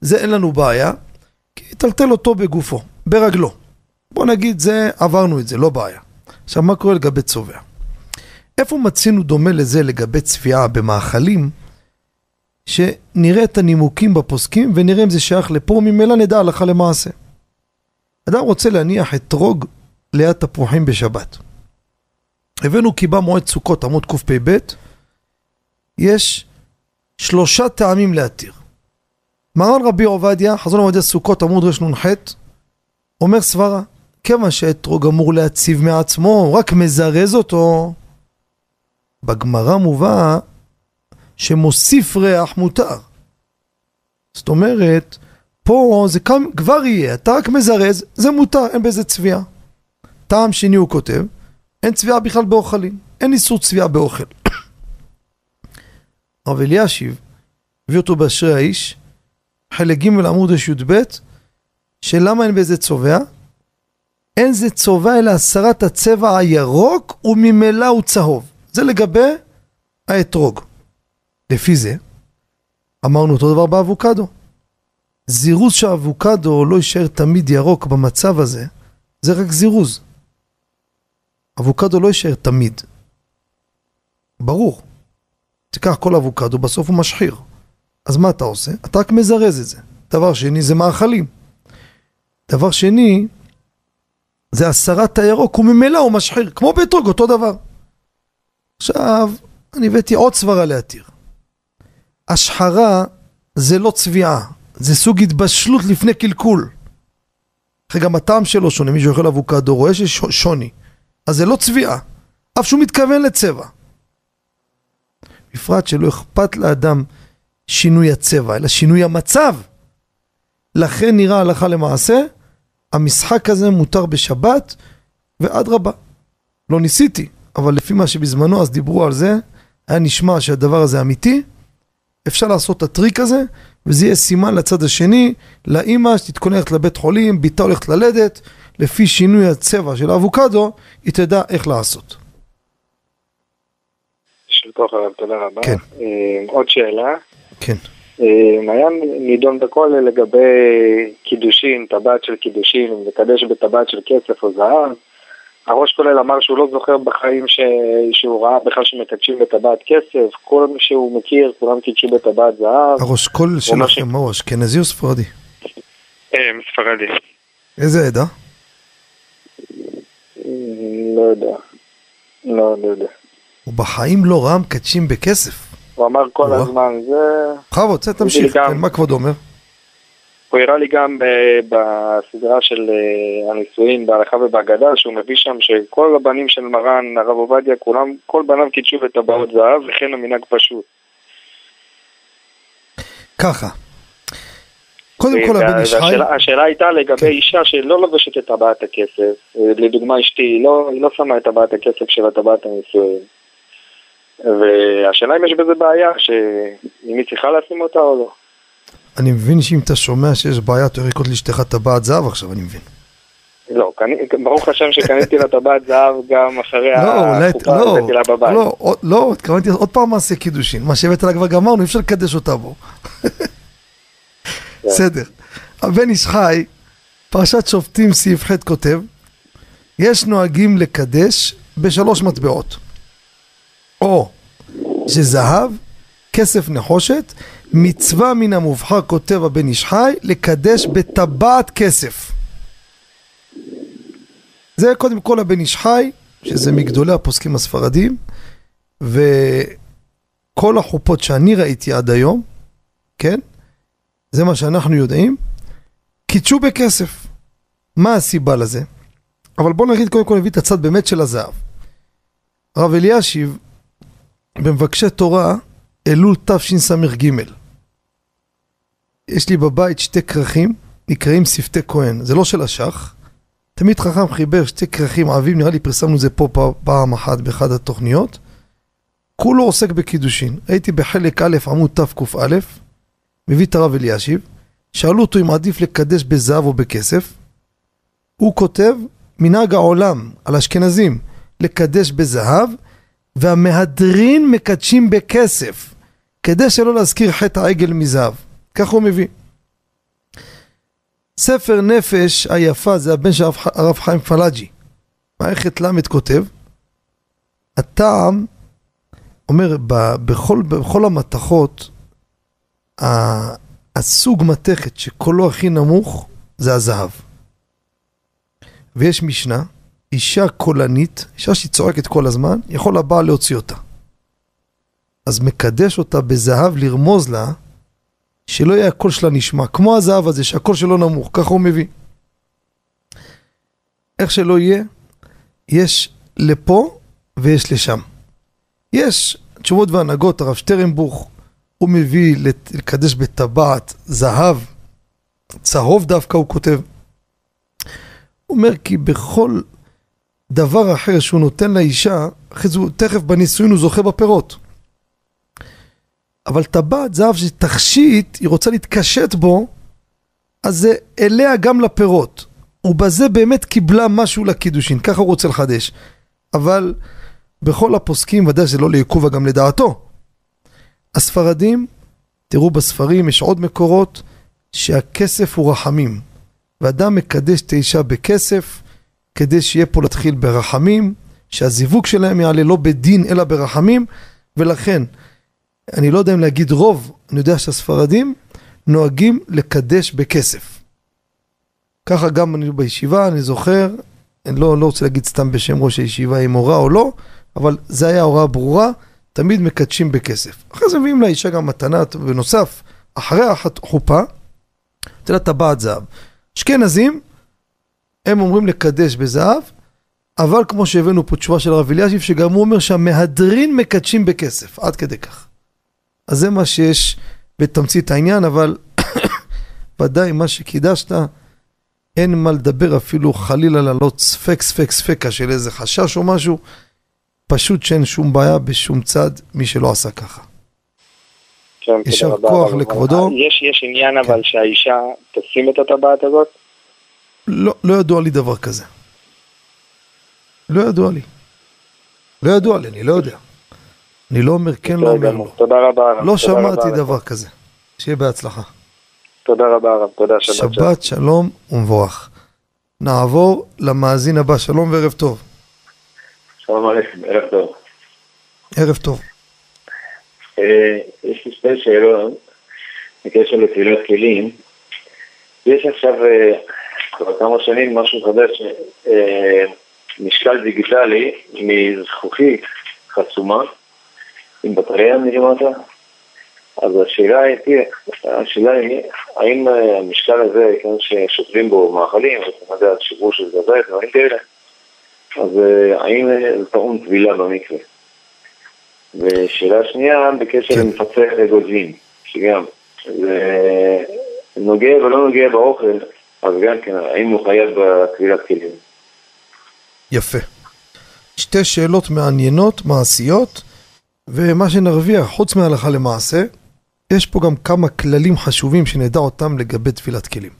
זה אין לנו בעיה, כי טלטל אותו בגופו, ברגלו. בוא נגיד זה, עברנו את זה, לא בעיה. עכשיו, מה קורה לגבי צובע? איפה מצינו דומה לזה לגבי צביעה במאכלים, שנראה את הנימוקים בפוסקים ונראה אם זה שייך לפה, ממילא נדע הלכה למעשה. אדם רוצה להניח אתרוג ליד תפוחים בשבת. הבאנו קיבה מועד סוכות עמוד קפ"ב, יש שלושה טעמים להתיר. מרן רבי עובדיה, חזון עובדיה סוכות עמוד רנ"ח, אומר סברה, כיוון שהאתרוג אמור להציב מעצמו, רק מזרז אותו. בגמרא מובא שמוסיף ריח מותר. זאת אומרת, פה זה כבר יהיה, אתה רק מזרז, זה מותר, אין בזה צביעה. טעם שני הוא כותב, אין צביעה בכלל באוכלים, אין איסור צביעה באוכל. הרב אלישיב הביא אותו באשרי האיש, חלק ג' עמוד י"ב, שלמה אין בזה צובע? אין זה צובע אלא הסרת הצבע הירוק וממילא הוא צהוב. זה לגבי האתרוג. לפי זה, אמרנו אותו דבר באבוקדו. זירוז שהאבוקדו לא יישאר תמיד ירוק במצב הזה, זה רק זירוז. אבוקדו לא יישאר תמיד. ברור. תיקח כל אבוקדו, בסוף הוא משחיר. אז מה אתה עושה? אתה רק מזרז את זה. דבר שני זה מאכלים. דבר שני, זה הסרת הירוק, וממילא הוא משחיר, כמו באתרוג, אותו דבר. עכשיו, אני הבאתי עוד סברה להתיר. השחרה זה לא צביעה, זה סוג התבשלות לפני קלקול. אחרי גם הטעם שלו שונה, מי שאוכל אבוקדו רואה שיש שוני. אז זה לא צביעה, אף שהוא מתכוון לצבע. בפרט שלא אכפת לאדם שינוי הצבע, אלא שינוי המצב. לכן נראה הלכה למעשה, המשחק הזה מותר בשבת, ואדרבה. לא ניסיתי, אבל לפי מה שבזמנו אז דיברו על זה, היה נשמע שהדבר הזה אמיתי, אפשר לעשות את הטריק הזה, וזה יהיה סימן לצד השני, לאימא שתתכונן ללכת לבית חולים, ביתה הולכת ללדת, לפי שינוי הצבע של האבוקדו, היא תדע איך לעשות. תודה רבה. כן. אה, עוד שאלה. כן. אה, היה נידון בכולל לגבי קידושין, טבעת של קידושין, לקדש בטבעת של כסף או זהב. הראש כולל אמר שהוא לא זוכר בחיים ש... שהוא ראה בכלל שמקדשים בטבעת כסף, כל מי שהוא מכיר, כולם קידשו בטבעת זהב. הראש אומר שלכם, מה הוא אשכנזי או ספרדי? אה, ספרדי. איזה עדה? אה, לא יודע. לא, לא יודע. הוא בחיים לא ראה מקדשים בכסף. הוא אמר כל. הזמן, זה... בכבוד, תמשיך, כן, מה כבוד אומר? הוא הראה לי גם אה, בסדרה של אה, הנישואין בהלכה ובהגדה, שהוא מביא שם שכל הבנים של מרן, הרב עובדיה, כולם, כל בניו קידשו בטבעות זהב, וכן המנהג פשוט. ככה. קודם כל וה- הבן איש חי, השאלה הייתה לגבי כן. אישה שלא לובשת את טבעת הכסף. אה, לדוגמה אשתי, היא לא, היא לא שמה את טבעת הכסף של הטבעת הנישואין. והשאלה אם יש בזה בעיה, שאם היא צריכה לשים אותה או לא. אני מבין שאם אתה שומע שיש בעיה, אתה ירקוד לאשתך טבעת זהב עכשיו, אני מבין. לא, ברוך השם שקניתי לה טבעת זהב גם אחרי לא, החופה, לא, הבאתי לה בבית. לא, לא, התכוונתי עוד פעם מעשה קידושין, מה שהבאת לה כבר גמרנו, אי אפשר לקדש אותה בו. בסדר. הבן איש חי, פרשת שופטים סעיף ח' כותב, יש נוהגים לקדש בשלוש מטבעות. או שזהב, כסף נחושת, מצווה מן המובחר כותב הבן איש חי, לקדש בטבעת כסף. זה קודם כל הבן איש חי, שזה מגדולי הפוסקים הספרדים, וכל החופות שאני ראיתי עד היום, כן? זה מה שאנחנו יודעים, קידשו בכסף. מה הסיבה לזה? אבל בואו נגיד קודם כל נביא את הצד באמת של הזהב. הרב אלישיב, במבקשי תורה, אלול תשס"ג. יש לי בבית שתי כרכים, נקראים שפתי כהן, זה לא של השח. תמיד חכם חיבר שתי כרכים עבים, נראה לי פרסמנו את זה פה פעם אחת באחת התוכניות. כולו עוסק בקידושין. הייתי בחלק א' עמוד תקא, מביא את הרב אלישיב, שאלו אותו אם עדיף לקדש בזהב או בכסף. הוא כותב, מנהג העולם על אשכנזים לקדש בזהב, והמהדרין מקדשים בכסף, כדי שלא להזכיר חטא העגל מזהב. כך הוא מביא. ספר נפש היפה זה הבן של הרב חיים פלאג'י. מערכת ל' כותב, הטעם, אומר, בכל, בכל המתכות, הסוג מתכת שקולו הכי נמוך זה הזהב. ויש משנה, אישה קולנית, אישה שהיא צועקת כל הזמן, יכול הבעל להוציא אותה. אז מקדש אותה בזהב לרמוז לה שלא יהיה הקול שלה נשמע, כמו הזהב הזה שהקול שלו נמוך, ככה הוא מביא. איך שלא יהיה, יש לפה ויש לשם. יש תשובות והנהגות, הרב שטרנבוך, הוא מביא לקדש בטבעת זהב, צהוב דווקא הוא כותב. הוא אומר כי בכל דבר אחר שהוא נותן לאישה, אחרי זה הוא תכף בנישואין הוא זוכה בפירות. אבל טבעת זהב שתכשיט, היא רוצה להתקשט בו, אז זה אליה גם לפירות. ובזה באמת קיבלה משהו לקידושין, ככה הוא רוצה לחדש. אבל בכל הפוסקים ודאי שזה לא לעיכובה גם לדעתו. הספרדים, תראו בספרים, יש עוד מקורות, שהכסף הוא רחמים. ואדם מקדש את האישה בכסף, כדי שיהיה פה להתחיל ברחמים, שהזיווג שלהם יעלה לא בדין אלא ברחמים, ולכן, אני לא יודע אם להגיד רוב, אני יודע שהספרדים נוהגים לקדש בכסף. ככה גם אני בישיבה, אני זוכר, אני לא, לא רוצה להגיד סתם בשם ראש הישיבה אם הורה או לא, אבל זה היה הוראה ברורה, תמיד מקדשים בכסף. אחרי זה מביאים לאישה גם מתנה, בנוסף, אחרי החופה, נותן לה טבעת זהב. אשכנזים, הם אומרים לקדש בזהב, אבל כמו שהבאנו פה תשובה של הרב אלישיב, שגם הוא אומר שהמהדרין מקדשים בכסף, עד כדי כך. אז זה מה שיש בתמצית העניין, אבל ודאי מה שקידשת, אין מה לדבר אפילו חלילה לעלות ספק ספק ספקה של איזה חשש או משהו, פשוט שאין שום בעיה בשום צד מי שלא עשה ככה. כן, יישר תודה רבה, כוח אבל- לכבודו. יש, יש עניין כן. אבל שהאישה תשים את הטבעת הזאת? לא, לא ידוע לי דבר כזה. לא ידוע לי. לא ידוע לי, אני לא יודע. אני לא אומר כן, לא אומר. לא. תודה רבה הרב. לא שמעתי. דבר כזה. שיהיה בהצלחה. תודה רבה הרב, תודה, שבת שלום. שבת שלום ומבורך. נעבור למאזין הבא, שלום וערב טוב. שלום עליכם, ערב טוב. ערב טוב. אה, יש לי שתי שאלות בקשר לתפילת כלים. יש עכשיו אה, כבר כמה שנים משהו חדש, אה, משקל דיגיטלי מזכוכית חסומה עם בטריה מלמטה. אז השאלה היא, תראה, השאלה היא, האם אה, המשקל הזה, כן, ששוקלים בו מאכלים, אתה יודע, שיבוש של גזי, דברים כאלה, אז אה, האם אה, זה טעון טבילה במקווה? ושאלה שנייה, בקשר כן. למפצח אגוזים, שגם, זה נוגע ולא נוגע באוכל, אז גם כן, האם הוא חייב בטבילת כלים? יפה. שתי שאלות מעניינות, מעשיות, ומה שנרוויח, חוץ מהלכה למעשה, יש פה גם כמה כללים חשובים שנדע אותם לגבי תפילת כלים.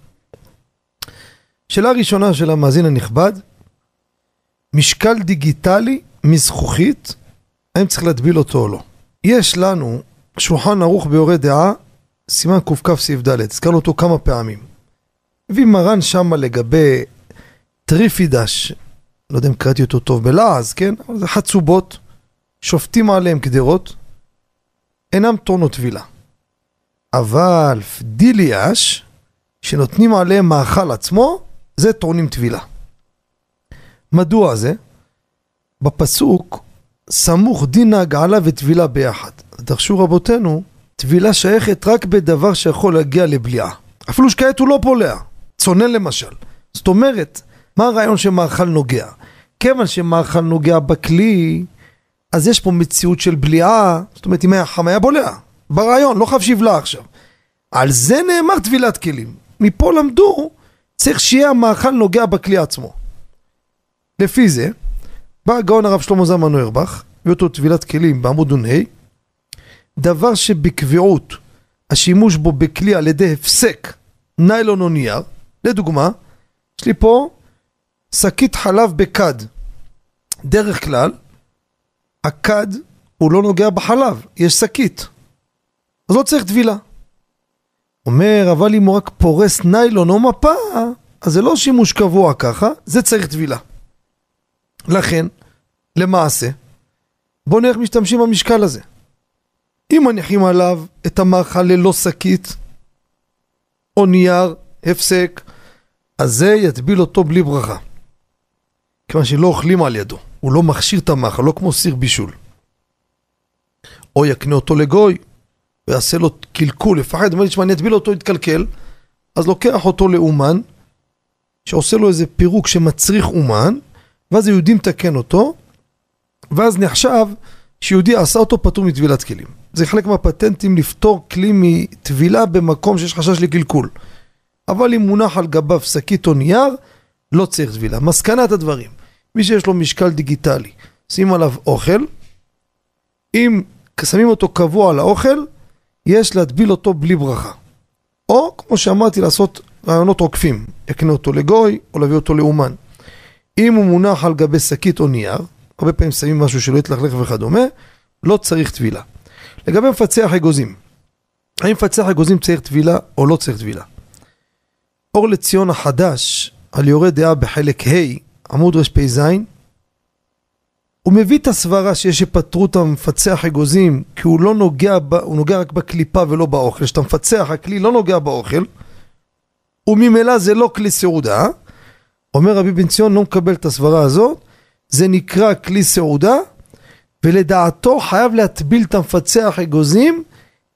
שאלה ראשונה של המאזין הנכבד, משקל דיגיטלי מזכוכית, האם צריך להטביל אותו או לא? יש לנו שולחן ערוך ביורה דעה, סימן קכ סעיף ד', הזכרנו אותו כמה פעמים. הביא מרן שמה לגבי טריפידש, לא יודע אם קראתי אותו טוב בלעז, כן? אבל זה חצובות, שופטים עליהם גדרות, אינם טעונות טבילה. אבל פדיליאש, שנותנים עליהם מאכל עצמו, זה טעונים טבילה. מדוע זה? בפסוק, סמוך דין ההגעלה וטבילה ביחד. דרשו רבותינו, טבילה שייכת רק בדבר שיכול להגיע לבליעה. אפילו שכעת הוא לא פולע, צונן למשל. זאת אומרת, מה הרעיון שמאכל נוגע? כיוון שמאכל נוגע בכלי, אז יש פה מציאות של בליעה, זאת אומרת אם היה חם היה בולע, ברעיון, לא חייב שיבלע עכשיו. על זה נאמר טבילת כלים. מפה למדו, צריך שיהיה המאכל נוגע בכלי עצמו. לפי זה, בא הגאון הרב שלמה זלמן נוירבך, הביא אותו טבילת כלים בעמוד נ"ה, דבר שבקביעות השימוש בו בכלי על ידי הפסק ניילון או נייר, לדוגמה, יש לי פה שקית חלב בכד. דרך כלל, הכד הוא לא נוגע בחלב, יש שקית. אז לא צריך טבילה. אומר, אבל אם הוא רק פורס ניילון או מפה, אז זה לא שימוש קבוע ככה, זה צריך טבילה. לכן, למעשה, בואו נראה איך משתמשים במשקל הזה. אם מניחים עליו את המאכל ללא שקית, או נייר, הפסק, אז זה יטביל אותו בלי ברכה. כיוון שלא אוכלים על ידו, הוא לא מכשיר את המאכל, לא כמו סיר בישול. או יקנה אותו לגוי, ויעשה לו קלקול, לפחד, אומר לי, תשמע, אני אטביל אותו, יתקלקל, אז לוקח אותו לאומן, שעושה לו איזה פירוק שמצריך אומן, ואז היהודי מתקן אותו, ואז נחשב שיהודי עשה אותו פטור מטבילת כלים. זה חלק מהפטנטים לפתור כלי מטבילה במקום שיש חשש לקלקול. אבל אם מונח על גביו שקית או נייר, לא צריך טבילה. מסקנת הדברים, מי שיש לו משקל דיגיטלי, שים עליו אוכל, אם שמים אותו קבוע על האוכל, יש להטביל אותו בלי ברכה. או, כמו שאמרתי, לעשות רעיונות עוקפים, יקנה אותו לגוי או להביא אותו לאומן. אם הוא מונח על גבי שקית או נייר, הרבה פעמים שמים משהו שלא יתלכלך וכדומה, לא צריך טבילה. לגבי מפצח אגוזים, האם מפצח אגוזים צריך טבילה או לא צריך טבילה? אור לציון החדש, על יורה דעה בחלק ה', עמוד רפ"ז, הוא מביא את הסברה שיש שפטרו המפצח אגוזים כי הוא לא נוגע, ב, הוא נוגע רק בקליפה ולא באוכל, כשאתה מפצח הכלי לא נוגע באוכל וממילא זה לא כלי סעודה. אומר רבי בן ציון לא מקבל את הסברה הזאת. זה נקרא כלי סעודה ולדעתו חייב להטביל את המפצח אגוזים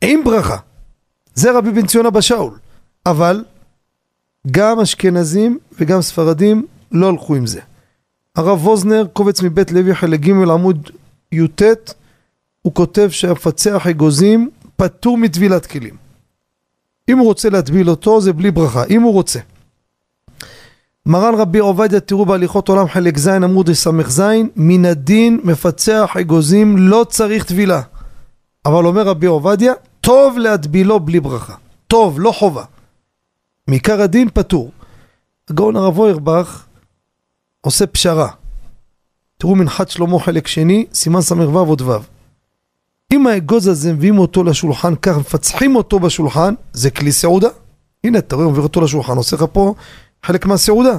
עם ברכה. זה רבי בן ציון אבא שאול. אבל גם אשכנזים וגם ספרדים לא הלכו עם זה. הרב ווזנר, קובץ מבית לוי חלק ג' עמוד י"ט, הוא כותב שהמפצח אגוזים פטור מטבילת כלים. אם הוא רוצה להטביל אותו זה בלי ברכה, אם הוא רוצה. מרן רבי עובדיה תראו בהליכות עולם חלק ז' עמוד ס"ז מן הדין מפצח אגוזים לא צריך טבילה. אבל אומר רבי עובדיה טוב להטבילו בלי ברכה. טוב לא חובה. מעיקר הדין פטור. הגאון הרב אוירבך עושה פשרה. תראו מנחת שלמה חלק שני, סימן ס"ו עוד ו'. אם האגוז הזה מביאים אותו לשולחן כך, מפצחים אותו בשולחן, זה כלי סעודה. הנה, אתה רואה, מביא אותו לשולחן, עושה לך פה חלק מהסעודה.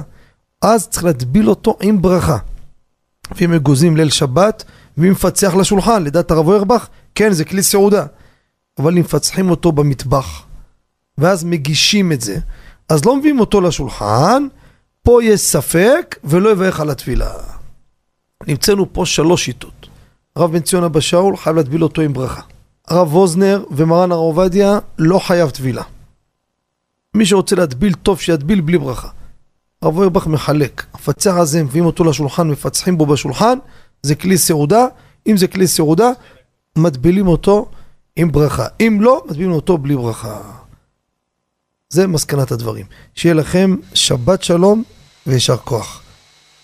אז צריך להטביל אותו עם ברכה. ואם אגוזים ליל שבת, ואם מפצח לשולחן, לדעת הרב אוירבך, כן, זה כלי סעודה. אבל אם מפצחים אותו במטבח, ואז מגישים את זה, אז לא מביאים אותו לשולחן, פה יש ספק ולא יברך על התפילה. נמצאנו פה שלוש שיטות. הרב בן ציון אבא שאול חייב להטביל אותו עם ברכה. הרב ווזנר ומרן הרב עובדיה לא חייב טבילה. מי שרוצה להטביל טוב שיטביל בלי ברכה. הרב אוירבך מחלק, הפצח הזה מביאים אותו לשולחן, מפצחים בו בשולחן, זה כלי סעודה, אם זה כלי סעודה, מטבילים אותו עם ברכה. אם לא, מטבילים אותו בלי ברכה. זה מסקנת הדברים. שיהיה לכם שבת שלום ויישר כוח.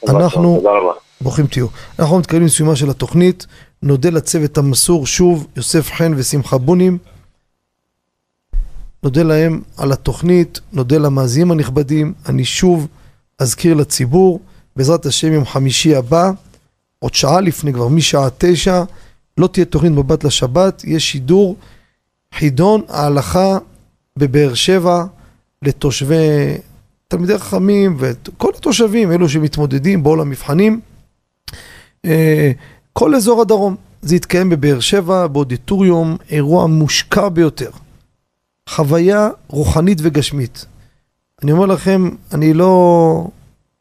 אנחנו, ברוכים תהיו. אנחנו מתקרבים לסיומה של התוכנית, נודה לצוות המסור שוב, יוסף חן ושמחה בונים. נודה להם על התוכנית, נודה למאזינים הנכבדים, אני שוב אזכיר לציבור, בעזרת השם יום חמישי הבא, עוד שעה לפני כבר, משעה תשע, לא תהיה תוכנית מבט לשבת, יהיה שידור חידון ההלכה בבאר שבע לתושבי תלמידי חכמים וכל התושבים, אלו שמתמודדים בעול המבחנים, אה, כל אזור הדרום. זה יתקיים בבאר שבע, באודיטוריום, אירוע מושקע ביותר. חוויה רוחנית וגשמית. אני אומר לכם, אני לא...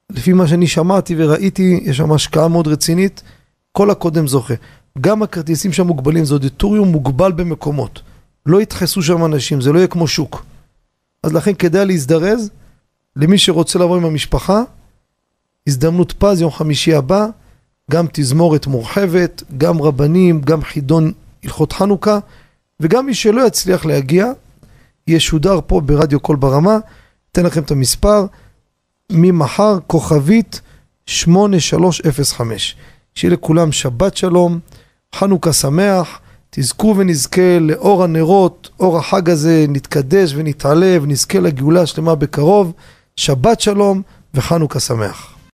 לפי מה שאני שמעתי וראיתי, יש שם השקעה מאוד רצינית, כל הקודם זוכה. גם הכרטיסים שם מוגבלים, זה אודיטוריום מוגבל במקומות. לא ידחסו שם אנשים, זה לא יהיה כמו שוק. אז לכן כדאי להזדרז, למי שרוצה לבוא עם המשפחה, הזדמנות פז יום חמישי הבא, גם תזמורת מורחבת, גם רבנים, גם חידון הלכות חנוכה, וגם מי שלא יצליח להגיע, ישודר פה ברדיו קול ברמה, אתן לכם את המספר, ממחר כוכבית 8305. שיהיה לכולם שבת שלום, חנוכה שמח, תזכו ונזכה לאור הנרות, אור החג הזה, נתקדש ונתעלה ונזכה לגאולה שלמה בקרוב. שבת שלום וחנוכה שמח.